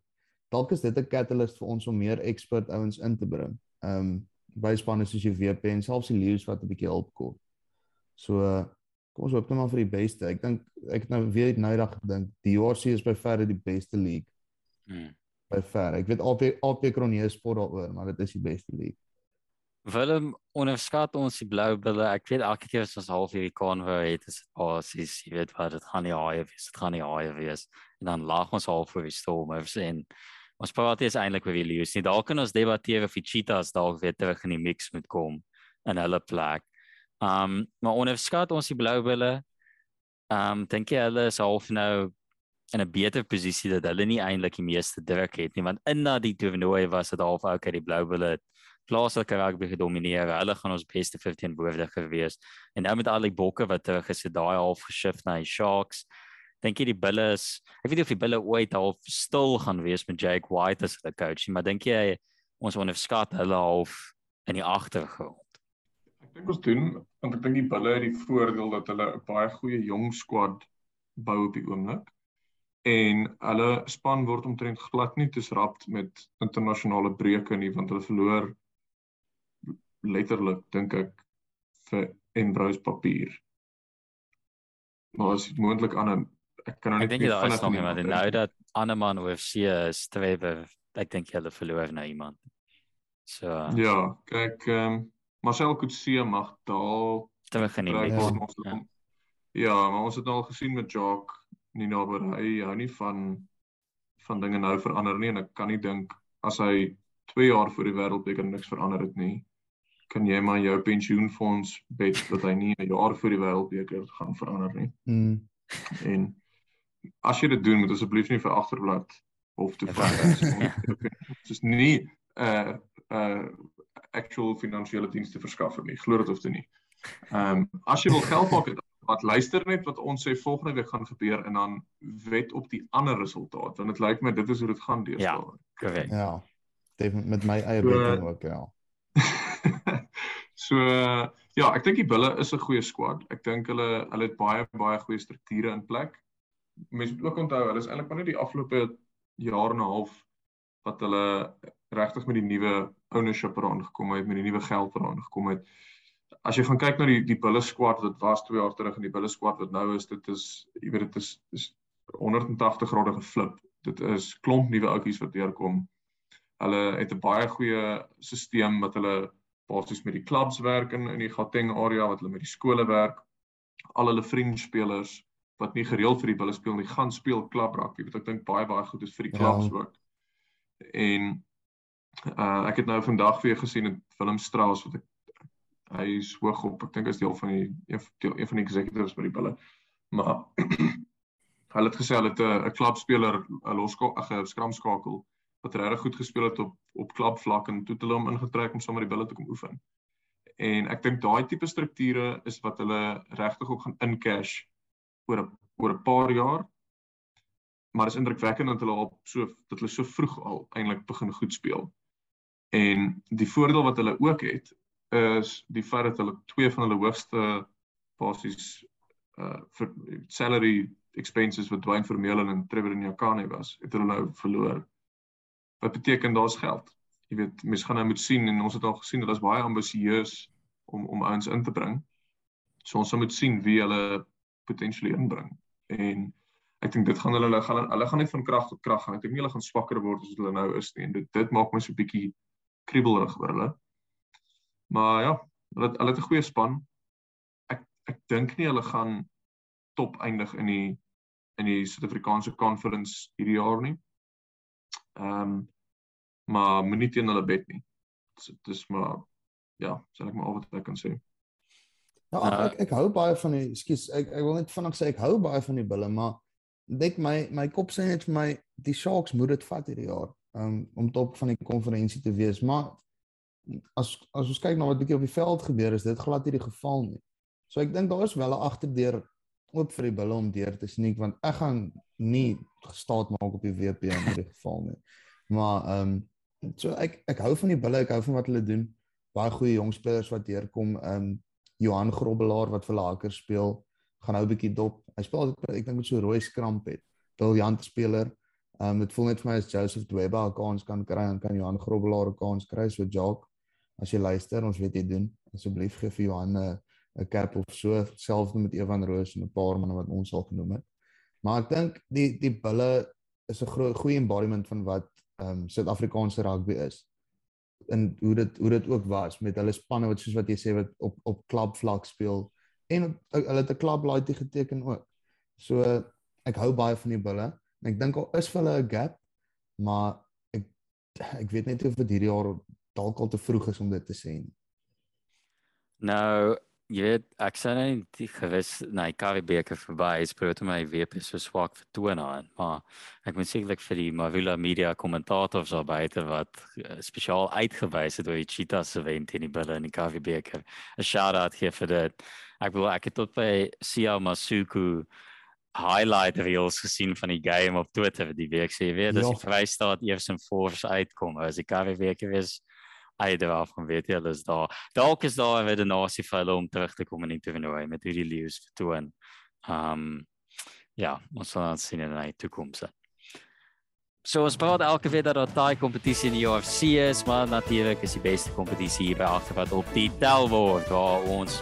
dalk is dit 'n catalyst vir ons om meer expert ouens in te bring. Um by spanne soos die WP en selfs die Lions wat 'n bietjie hulp kort. So kom ons hoop net maar vir die beste. Ek dink ek het nou weer nou dag gedink die JRC is by verre die beste league Hmm. by ver. Ek weet AP AP Kronee sport daaroor, maar dit is die beste league. Willem onderskat ons die blou bulle. Ek weet elke keer as ons half hierdie konvo het, is dit basies, jy weet wat, dit gaan nie haai wees, dit gaan nie haai wees. En dan lag ons half oor die Stormers en ons praat eers eintlik oor die Lions. Nie daar kan ons debatteer of die Cheetahs dalk weer terug in die mix moet kom in hulle plek. Um maar onderskat ons die blou bulle. Um dink jy hulle is half nou in 'n beter posisie dat hulle nie eintlik die meeste druk het nie want in na die toernooi was dit half okay die blou bulle plaaslike rugby gedomeineer. Hulle gaan ons beste 15 woordiger wees. En nou met al die bokke wat terug is, het daai half geshift na die Sharks. Dink jy die Bulle is ek weet nie of die Bulle ooit half stil gaan wees met Jake White as hulle coach nie, maar dink jy ons onderskat hulle half in die agtergrond? Ek dink ons doen want ek dink die Bulle het die voordeel dat hulle 'n baie goeie jong squad bou op die oomblik en hulle span word omtrent glad nie disrupt met internasionale breuke nie want hulle verloor letterlik dink ek vir Ambrose papier. Maar as dit moontlik aan 'n ek kan nou net Ek dink daar is nog iemand en nou dat Anneman OFC is Trevor, ek dink hulle verloor nou iemand. So Ja, kyk ehm um, Marcel Coetzee mag daal te begin nie. Ja. ja, maar ons het nou al gesien met Jock nie naby hy hou nie van van dinge nou verander nie en ek kan nie dink as hy 2 jaar voor die wêreldbeker niks verander het nie kan jy maar jou pensioenfonds bet dat hy nie 'n jaar voor die wêreldbeker gaan verander nie. Mm. En as jy dit doen, moet asseblief nie vir agterblad of te vra is. Dit is nie 'n uh, 'n uh, actual finansiële dienste verskaffer nie. Glo dit of dit nie. Ehm um, as jy wil geld maak wat luister net wat ons sê volgende week gaan gebeur en dan wet op die ander resultaat want dit lyk my dit is hoe dit gaan deesdae. Ja, korrek. Ja. Dit met my eie betting ook ja. so ja, ek dink die Bulle is 'n goeie squad. Ek dink hulle hulle het baie baie goeie strukture in plek. Mense moet ook onthou, hulle is eintlik maar net die afgelope jaar en 'n half wat hulle regtig met die nuwe ownership eraan gekom het, met die nuwe geld eraan gekom het. As jy gaan kyk na die die Bulle squad wat was 2 jaar terug en die Bulle squad wat nou is, dit is jy weet dit is is 180 grade geflip. Dit is klomp nuwe ouppies wat deurkom. Hulle het 'n baie goeie stelsel wat hulle basies met die klubs werk in in die Gauteng area wat hulle met die skole werk. Al hulle fringe spelers wat nie gereeld vir die bulle speel nie, gaan speel klub rugby wat ek dink baie baie goed is vir die klubs ja. ook. En uh ek het nou vandag weer gesien in Willem Strauss wat ek hy is hoog op, ek dink is deel van die een, een van die executives by die bulle. Maar hulle het gesê hulle het 'n klubspeler 'n loskakel, 'n skramskakel wat regtig goed gespeel het op op klub vlak en toe hulle hom ingetrek om sommer die bulle te kom oefen. En ek dink daai tipe strukture is wat hulle regtig ook gaan incash oor 'n oor 'n paar jaar. Maar is indrukwekkend dat hulle al so dat hulle so vroeg al eintlik begin goed speel. En die voordeel wat hulle ook het is die feit dat hulle twee van hulle hoogste basies uh vir salary expenses wat Dwayne Vermeulen en Trevor Nyakane was, het hulle nou verloor wat beteken daar's geld. Jy weet, mense gaan nou moet sien en ons het al gesien dat dit baie ambisieus om om ouens in te bring. So ons moet sien wie hulle potensieel inbring. En ek dink dit gaan hulle hulle gaan hulle gaan net van krag tot krag gaan. Ek dink nie hulle gaan swakker word as hulle nou is nie. En dit dit maak my so 'n bietjie kriebelrig oor hulle. Maar ja, hulle hulle het 'n goeie span. Ek ek dink nie hulle gaan top eindig in die in die Suid-Afrikaanse conference hierdie jaar nie. Ehm um, maar moenie teen hulle bet nie. Dit is maar ja, sal ek maar al wat ek kan sê. Ja, uh, ek ek hou baie van die skus ek ek wil net vinnig sê ek hou baie van die bulle, maar net my my kop sê net vir my die Sharks moet dit vat hierdie jaar um, om top van die konferensie te wees, maar as as ons kyk na wat bietjie op die veld gebeur is, dit glad nie die geval nie. So ek dink daar is wel 'n agterdeur oop vir die bulle om deur te sneek want ek gaan nie gestaat maak op die WP in hierdie geval nie. Maar ehm um, so ek ek hou van die bulle, ek hou van wat hulle doen. Baie goeie jong spelers wat deurkom. Ehm um, Johan Grobbelaar wat vir Laker speel, gaan nou 'n bietjie dop. Hy speel ek dink met so rooi skramp het. Briljante speler. Ehm um, dit voel net vir my as Joseph Dweba 'n kans kan kry en kan Johan Grobbelaar 'n kans kry so Jock. As jy luister, ons weet jy doen. Asseblief gee vir Johan 'n 'n cap of so selfs met Evan Roos en 'n paar manne wat ons al genoem het. Maar ek dink die die bulle is 'n goeie embodiment van wat ehm um, Suid-Afrikaanse rugby is. En hoe dit hoe dit ook was met hulle spanne wat soos wat jy sê wat op op klub vlak speel en hulle het 'n klub laaitie geteken ook. So ek hou baie van die bulle en ek dink al is vir hulle 'n gap, maar ek ek weet net of dit hierdie jaar dalk al te vroeg is om dit te sê. Nou jy weet ek sê net die gewis nee Karibeker verby is probeer om my WP so swak vertoon aan maar ek moet sekerlik vir die Mavila Media kommentators daar buite wat uh, spesiaal uitgewys het oor die Cheetahs event in die Bulle in die Karibeker 'n shout out hier vir dit ek wil ek het tot by Sia Masuku highlight reels gesien van die game op Twitter die week sê jy weet as Ja. die Vrystaat eers in force uitkom as die karre week is uit af van weet jy is daar dalk is daar 'n redenasie vir hulle om terug te kom in die toernooi met hierdie leeu's vertoon. Um ja, ons sal dan sien in die toekoms. So ons praat elke week dat daar daai kompetisie in die UFC is, maar natuurlik is die beste kompetisie hier by agterpad op die tel word waar ons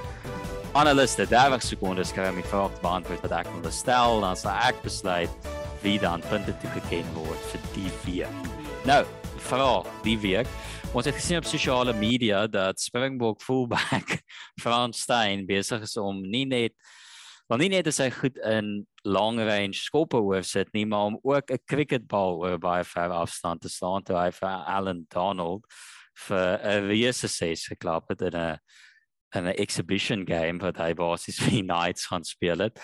analiste 30 sekondes kry om die vraag te beantwoord wat ek wil stel, dan sal ek besluit wie dan punte toegeken word vir die week. Nou, vraag die week. Ons het gesien op sosiale media dat Springbok fullback Frans Steyn besig is om nie net wel nie net is hy goed in long range skoppe oorsit nie, maar om ook 'n cricketbal oor baie ver afstand te slaan toe hy vir Alan Donald vir 'n reuse ses geklap het in 'n in 'n exhibition game wat hy basies vir die Knights gaan speel het.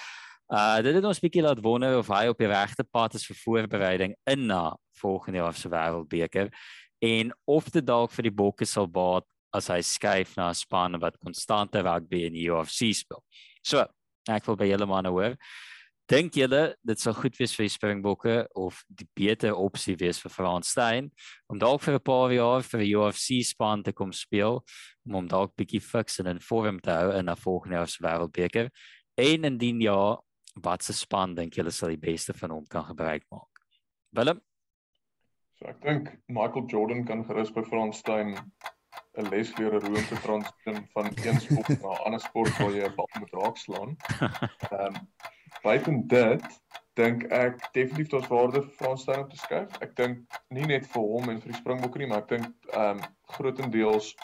Uh dit het ons bietjie laat wonder of hy op die regte pad is vir voorbereiding in na volgende jaar se wêreldbeker en of dit dalk vir die Bokke sal baat as hy skuif na 'n span wat konstante rugby in die UFC speel. So, ek wil by julle manne hoor. Dink julle dit sal goed wees vir die Springbokke of die beter opsie wees vir Frans Steyn om dalk vir 'n paar jaar vir 'n UFC span te kom speel om hom dalk bietjie fiks en in vorm te hou in 'n volgende jaar se wêreldbeker? En indien ja, wat se span dink julle sal die beste van hom kan gebruik maak? Willem? Ek dink Michael Jordan kan gerus by Frans Steyn 'n les leer hoe om te transition van een sport na 'n ander sport waar jy 'n bal moet raakslaan. Ehm um, buiten dit dink ek definitief daar's waarde vir Frans Steyn om te skuif. Ek dink nie net vir hom en vir die Springbokke nie, maar ek dink ehm um, grootendeels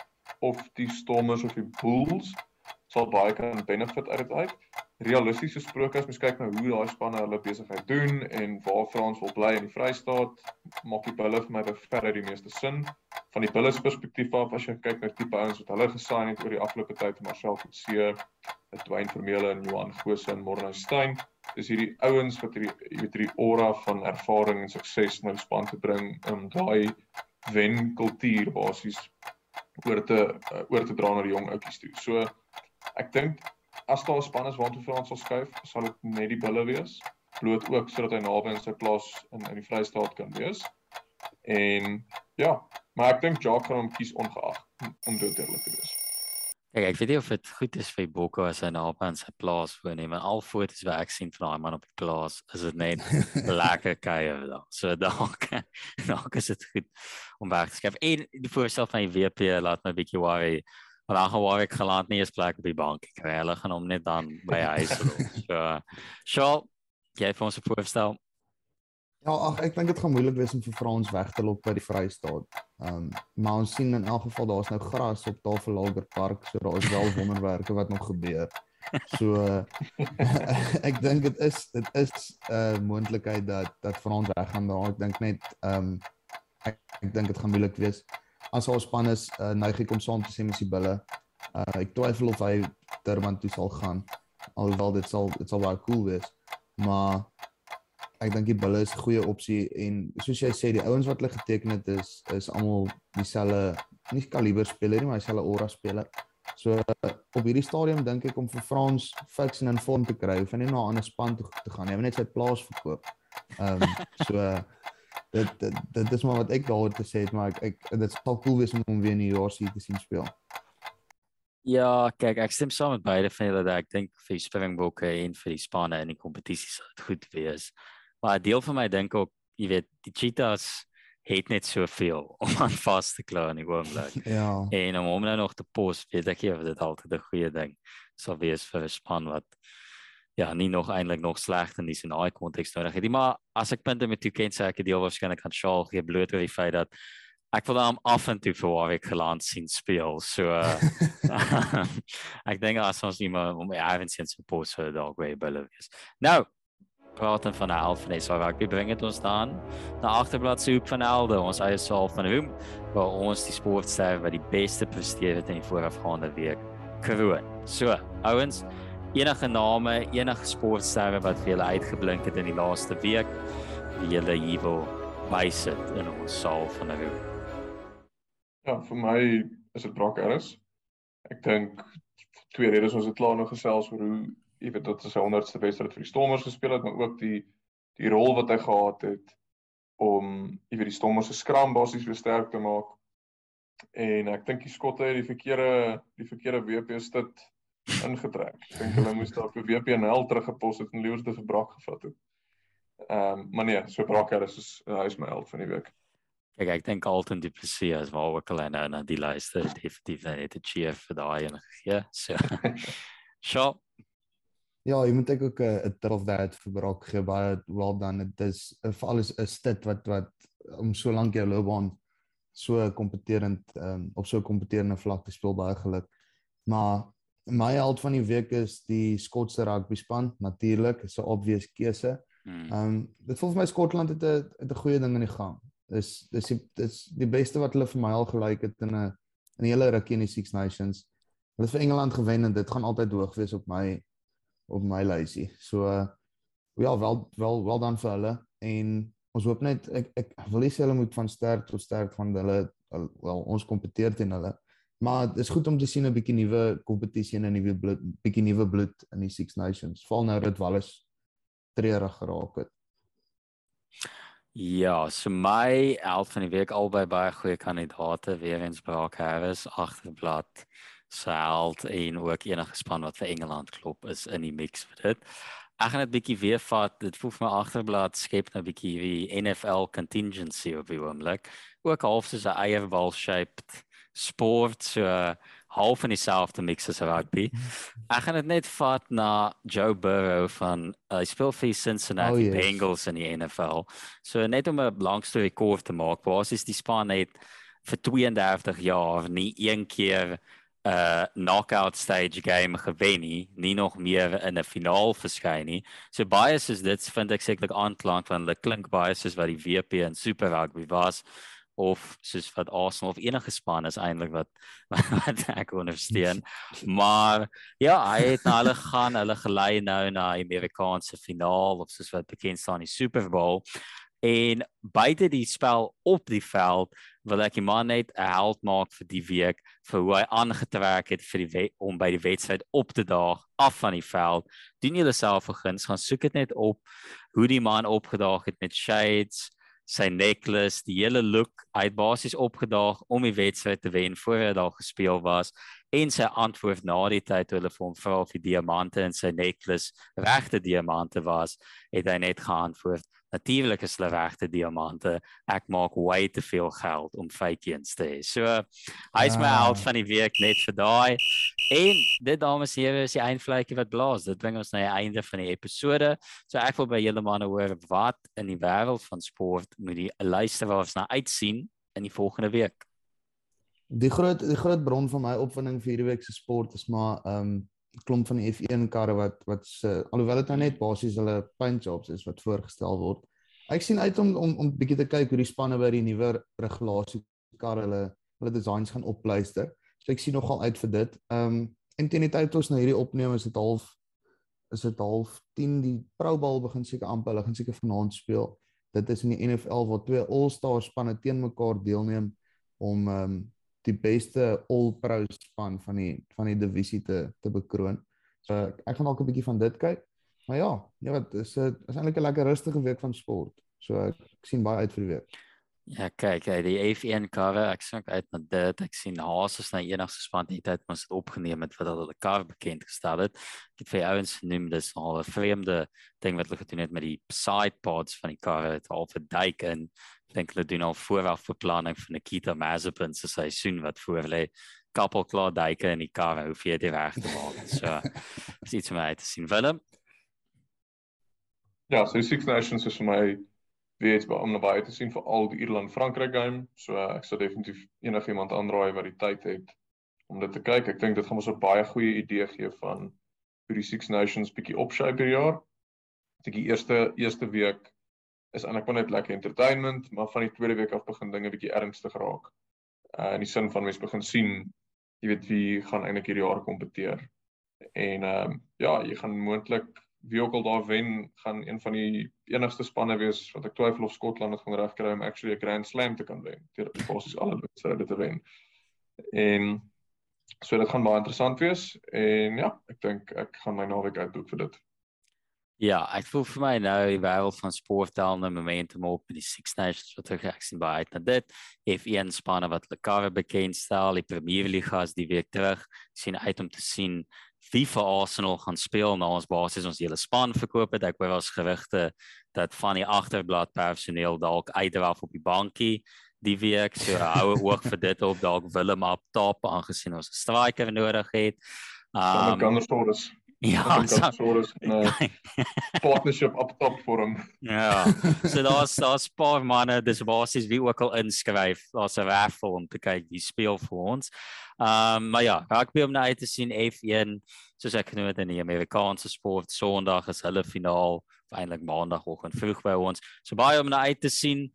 of die Stormers of die Bulls sal baie kan benefit uit uit. Realisties gesproke as mens kyk na hoe daai spanne hulle besigheid doen en waar Frans wil bly in die Vrystaat, maak die Bulle vir my verre die meeste sin. Van die Bulle se perspektief af as jy kyk na tipe ouens wat hulle gesign het oor die afgelope tyd, Marcel Coetzee, Dwayne Vermeulen en Johan Gose en Morne Steyn, dis hierdie ouens wat hierdie jy weet hierdie aura van ervaring en sukses na die span te bring om daai wen kultuur basies oor te oor te dra na die jong ouppies toe. So ek dink as daar 'n span is waartoe Frans sal skuif, sal dit net die Bulle wees, bloot ook sodat hy naby aan sy plaas in in die Vrystaat kan wees. En ja, maar ek dink Jacques gaan hom kies ongeag om dit eerlik te wees. Kyk, ek weet nie of dit goed is vir Bokko as hy naby aan sy plaas woon nie, maar al foto's wat ek sien van daai man op die plaas, is dit net lekker kuier daar. So dalk dalk is dit goed om weg te skuif. En die voorstel van die WP laat my bietjie worry. Want dan gaan Warwick geland nie eens plek op die bank kry. Hulle gaan hom net dan by huis los. So, Shaw, jy het vir ons 'n voorstel. Ja, ag ek dink dit gaan moeilik wees om vir Frans weg te loop by die Vrystaat. Ehm um, maar ons sien in elk geval daar's nou gras op Tafellager Park, so daar is wel wonderwerke wat nog gebeur. So uh, ek dink dit is dit is 'n uh, moontlikheid dat dat Frans weggaan daar. Ek dink net ehm um, ek, ek dink dit gaan moeilik wees. As haar span is uh, neig ek om saam te sê met die Bulle. Uh, ek twyfel of hy Durban toe sal gaan. Alhoewel dit sal dit sal baie cool wees. Maar ek dink die Bulle is 'n goeie opsie en soos jy sê die ouens wat hulle geteken het is is almal dieselfde nie kaliber speler nie maar dieselfde aura speler. So op hierdie stadium dink ek om vir Frans fiks en in vorm te kry, hoef hy nie na 'n ander span toe te gaan nie. Hy moet net sy plaas verkoop. Ehm um, so dit, dit dit is maar wat ek daaroor te sê het, maar ek, ek dit sal cool wees om hom weer in die jaar te sien speel. Ja, kyk, ek stem saam met beide van julle dat ek dink vir die Springbokke en vir die spanne in die kompetisie sal dit goed wees. Maar 'n deel van my dink ook, jy weet, die Cheetahs het net soveel om aan vas te kla in die oomblik. Ja. En om hom nou nog te pos, weet ek nie of dit altyd 'n goeie ding sal wees vir 'n span wat ja, nie nog eintlik nog sleg in die scenario konteks nodig het nie, maar as ek punte met toe ken sê ek het deel waarskynlik aan Shaw gee bloot oor die feit dat ek wil hom af en toe vir Warwick geland sien speel. So uh, ek dink as ons nie maar om Ivan se support so dalk weer bulle wees. Nou, praten van 'n Alphanes waar ek bring dit ons dan na agterblad se hoek van Elde, ons eie saal van Hoem waar ons die sportster wat die beste presteer het in die voorafgaande week kroon. So, ouens, enige name, enige sportsterre wat vir julle uitgeblink het in die laaste week, wie julle hier wil bysit in ons saal van Hoem. Ja, vir my is dit Brock Harris. Ek dink twee redes ons het klaar nog gesels oor hoe jy weet dit is sy 100ste wedstryd vir die Stormers gespeel het, maar ook die die rol wat hy gehad het om jy weet die Stormers se skram basies weer sterk te maak. En ek dink die skotte het die verkeerde die verkeerde WP stit ingetrek. Ek dink hulle moes daar vir WP en hel teruggepos het en liewer te verbrak gevat het. Ehm um, maar nee, so Brakker is is hy is my held van die week. Kyk, ek dink Alton Du Plessis is waar ook al nou na die lyste definitief net 'n cheer vir daai en ja, so. Sjoe. Ja, jy moet ek ook 'n turf dat vir Brak gee baie well done. Dit is vir alles 'n stit wat wat om so lank jou loopbaan so kompeterend um, op so 'n kompeterende vlak te speel baie geluk. Maar my held van die week is die Skotse rugby span. Natuurlik, is 'n obvious keuse. Hmm. Ehm um, dit voel vir my Skotland het 'n het 'n goeie ding in die gang. Dis dis die, dis die beste wat hulle vir my al gelyk het in 'n in die hele rugby in die Six Nations. Hulle het vir Engeland gewen en dit gaan altyd hoog wees op my op my lysie. So uh, ja, wel wel wel dan vir hulle en ons hoop net ek ek wil nie sê hulle moet van sterk tot sterk van hulle wel ons kompeteer teen hulle. Maar dit is goed om te sien 'n bietjie nuwe kompetisie en 'n nuwe bloed, bietjie nuwe bloed in die Six Nations. Val nou dit Wallis treurig geraak het. Ja, so my elf van die week albei baie goeie kandidate weer eens Brock Harris agterblad Salt en ook enige span wat vir Engeland klop is in die mix vir dit. Ek gaan dit bietjie weer vat. Dit voel vir my agterblad skep nou bietjie die NFL contingency op die oomblik. Ook half soos 'n eierbal shaped sport so half in dieselfde mix as rugby. Ek gaan dit net vat na Joe Burrow van hy uh, speel vir Cincinnati oh, yes. Bengals in die NFL. So net om 'n lang storie kort te maak, basies die span het vir 32 jaar nie een keer 'n uh, knockout stage game gewen nie, nie nog meer in 'n finaal verskyn nie. So baie soos dit vind ek sekerlik aanklank van hulle klink baie soos wat die WP in Super Rugby was of soos wat Arsenal of enige span is eintlik wat wat ek ondersteun. Maar ja, hy het na hulle gaan, hulle gelei nou na die Amerikaanse finaal of soos wat bekend staan die Super Bowl. En buite die spel op die veld wil ek die man net 'n held maak vir die week vir hoe hy aangetrek het vir die om by die wedstryd op te daag af van die veld. Doen julle self 'n guns, gaan soek dit net op hoe die man opgedaag het met shades, sy necklace, die hele look, hy het basies opgedaag om die wedstryd te wen voor hy daar gespeel was. En sy antwoord na die tyd toe hulle vir hom vra of die diamante in sy necklace regte diamante was, het hy net geantwoord Natuurlik is hulle regte diamante. Ek maak way te veel geld om fake eens te hê. So hy's my ah. held van die week net vir daai. En dit dames en here is die eindvlekkie wat blaas. Dit bring ons na die einde van die episode. So ek wil by julle manne hoor wat in die wêreld van sport moet die luisteraars na uitsien in die volgende week. Die groot die groot bron van my opwinding vir hierdie week se sport is maar ehm um, klomp van die F1 karre wat wat se alhoewel dit nou net basies hulle paint jobs is wat voorgestel word. Ek sien uit om om om bietjie te kyk hoe die spanne by die nuwe regulasie karre hulle hulle designs gaan opluister. So ek sien nogal uit vir dit. Ehm um, en teen die tyd ons nou hierdie opname is dit half is dit half 10 die Pro Bowl begin seker amper hulle gaan seker vanaand speel. Dit is in die NFL waar twee All-Star spanne teen mekaar deelneem om ehm um, die beste all-pro span van die van die divisie te te bekroon. So ek gaan dalk 'n bietjie van dit kyk. Maar ja, ja wat is 'n is eintlik 'n lekker rustige week van sport. So ek, ek sien baie uit vir die week. Ja, hy die F1 karre, ek sien uit na dit. Ek sien Haas is nou enigste span die tyd mos dit opgeneem het wat hulle die kar bekend gestel het. Ek het vir ouens genoem dis al 'n vreemde ding wat hulle gedoen het met die side pods van die karre, dit al vir duik in dink hulle doen al vooraf beplanning vir Nikita Mazepin se seisoen wat voor lê. Kappel klaar duike in die kar hoe vir die reg te maak. So is iets om uit te sien Willem. Ja, so Six Nations is vir my weet om na baie te sien vir al die Ierland Frankryk game. So ek sou definitief enigiemand aanraai wat die tyd het om dit te kyk. Ek dink dit gaan ons 'n baie goeie idee gee van hoe die Six Nations bietjie opshape per jaar. Dink die eerste eerste week is eintlik net lekker entertainment, maar van die tweede week af begin dinge bietjie ernstig raak. Uh in die sin van mense begin sien, jy weet wie gaan eintlik hierdie jaar kompeteer. En ehm uh, ja, jy gaan moontlik wie ook al daar wen, gaan een van die enigste spanne wees wat ek twyfel of Skotland dit gaan regkry om actually 'n Grand Slam te kan wen. Deur basies alle wedstryde te wen. En So dit gaan baie interessant wees en ja, ek dink ek gaan my naweek uitboek vir dit. Ja, ek voel vir my nou die wêreld van sport tel nou momentum op in die Six Nations wat ek gesien by uit na dit. F1 spanne wat Le Carre bekend stel, die Premier League as die week terug sien uit om te sien wie vir Arsenal gaan speel na ons basies ons hele span verkoop het. Ek hoor ons gerugte dat van die agterblad personeel dalk uitdraf op die bankie die week so hou oog vir dit op dalk Willem op top aangesien ons 'n striker nodig het. Um, kan ons Ja, soos 'n partnership op top vir hom. Ja. So daar's daar's 'n paar manne, dis basies wie ook al inskryf. Daar's 'n raffle om te kyk wie speel vir ons. Ehm um, maar ja, rugby om nou uit te sien F1, soos ek genoem het in die Amerikaanse sport, Sondag is hulle finaal, eintlik Maandagoggend vroeg by ons. So baie om nou uit te sien.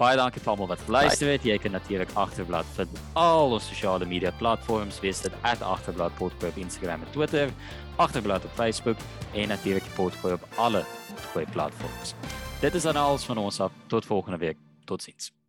Baie dankie vir almal wat geluister het. Jy kan natuurlik agterblad vind al ons sosiale media platforms, wees dit @agterblad.co op Instagram en Twitter, agterblad op Facebook en natuurlik die potgooi op alle goeie platforms. Dit is dan alles van ons af. Tot volgende week. Totsiens.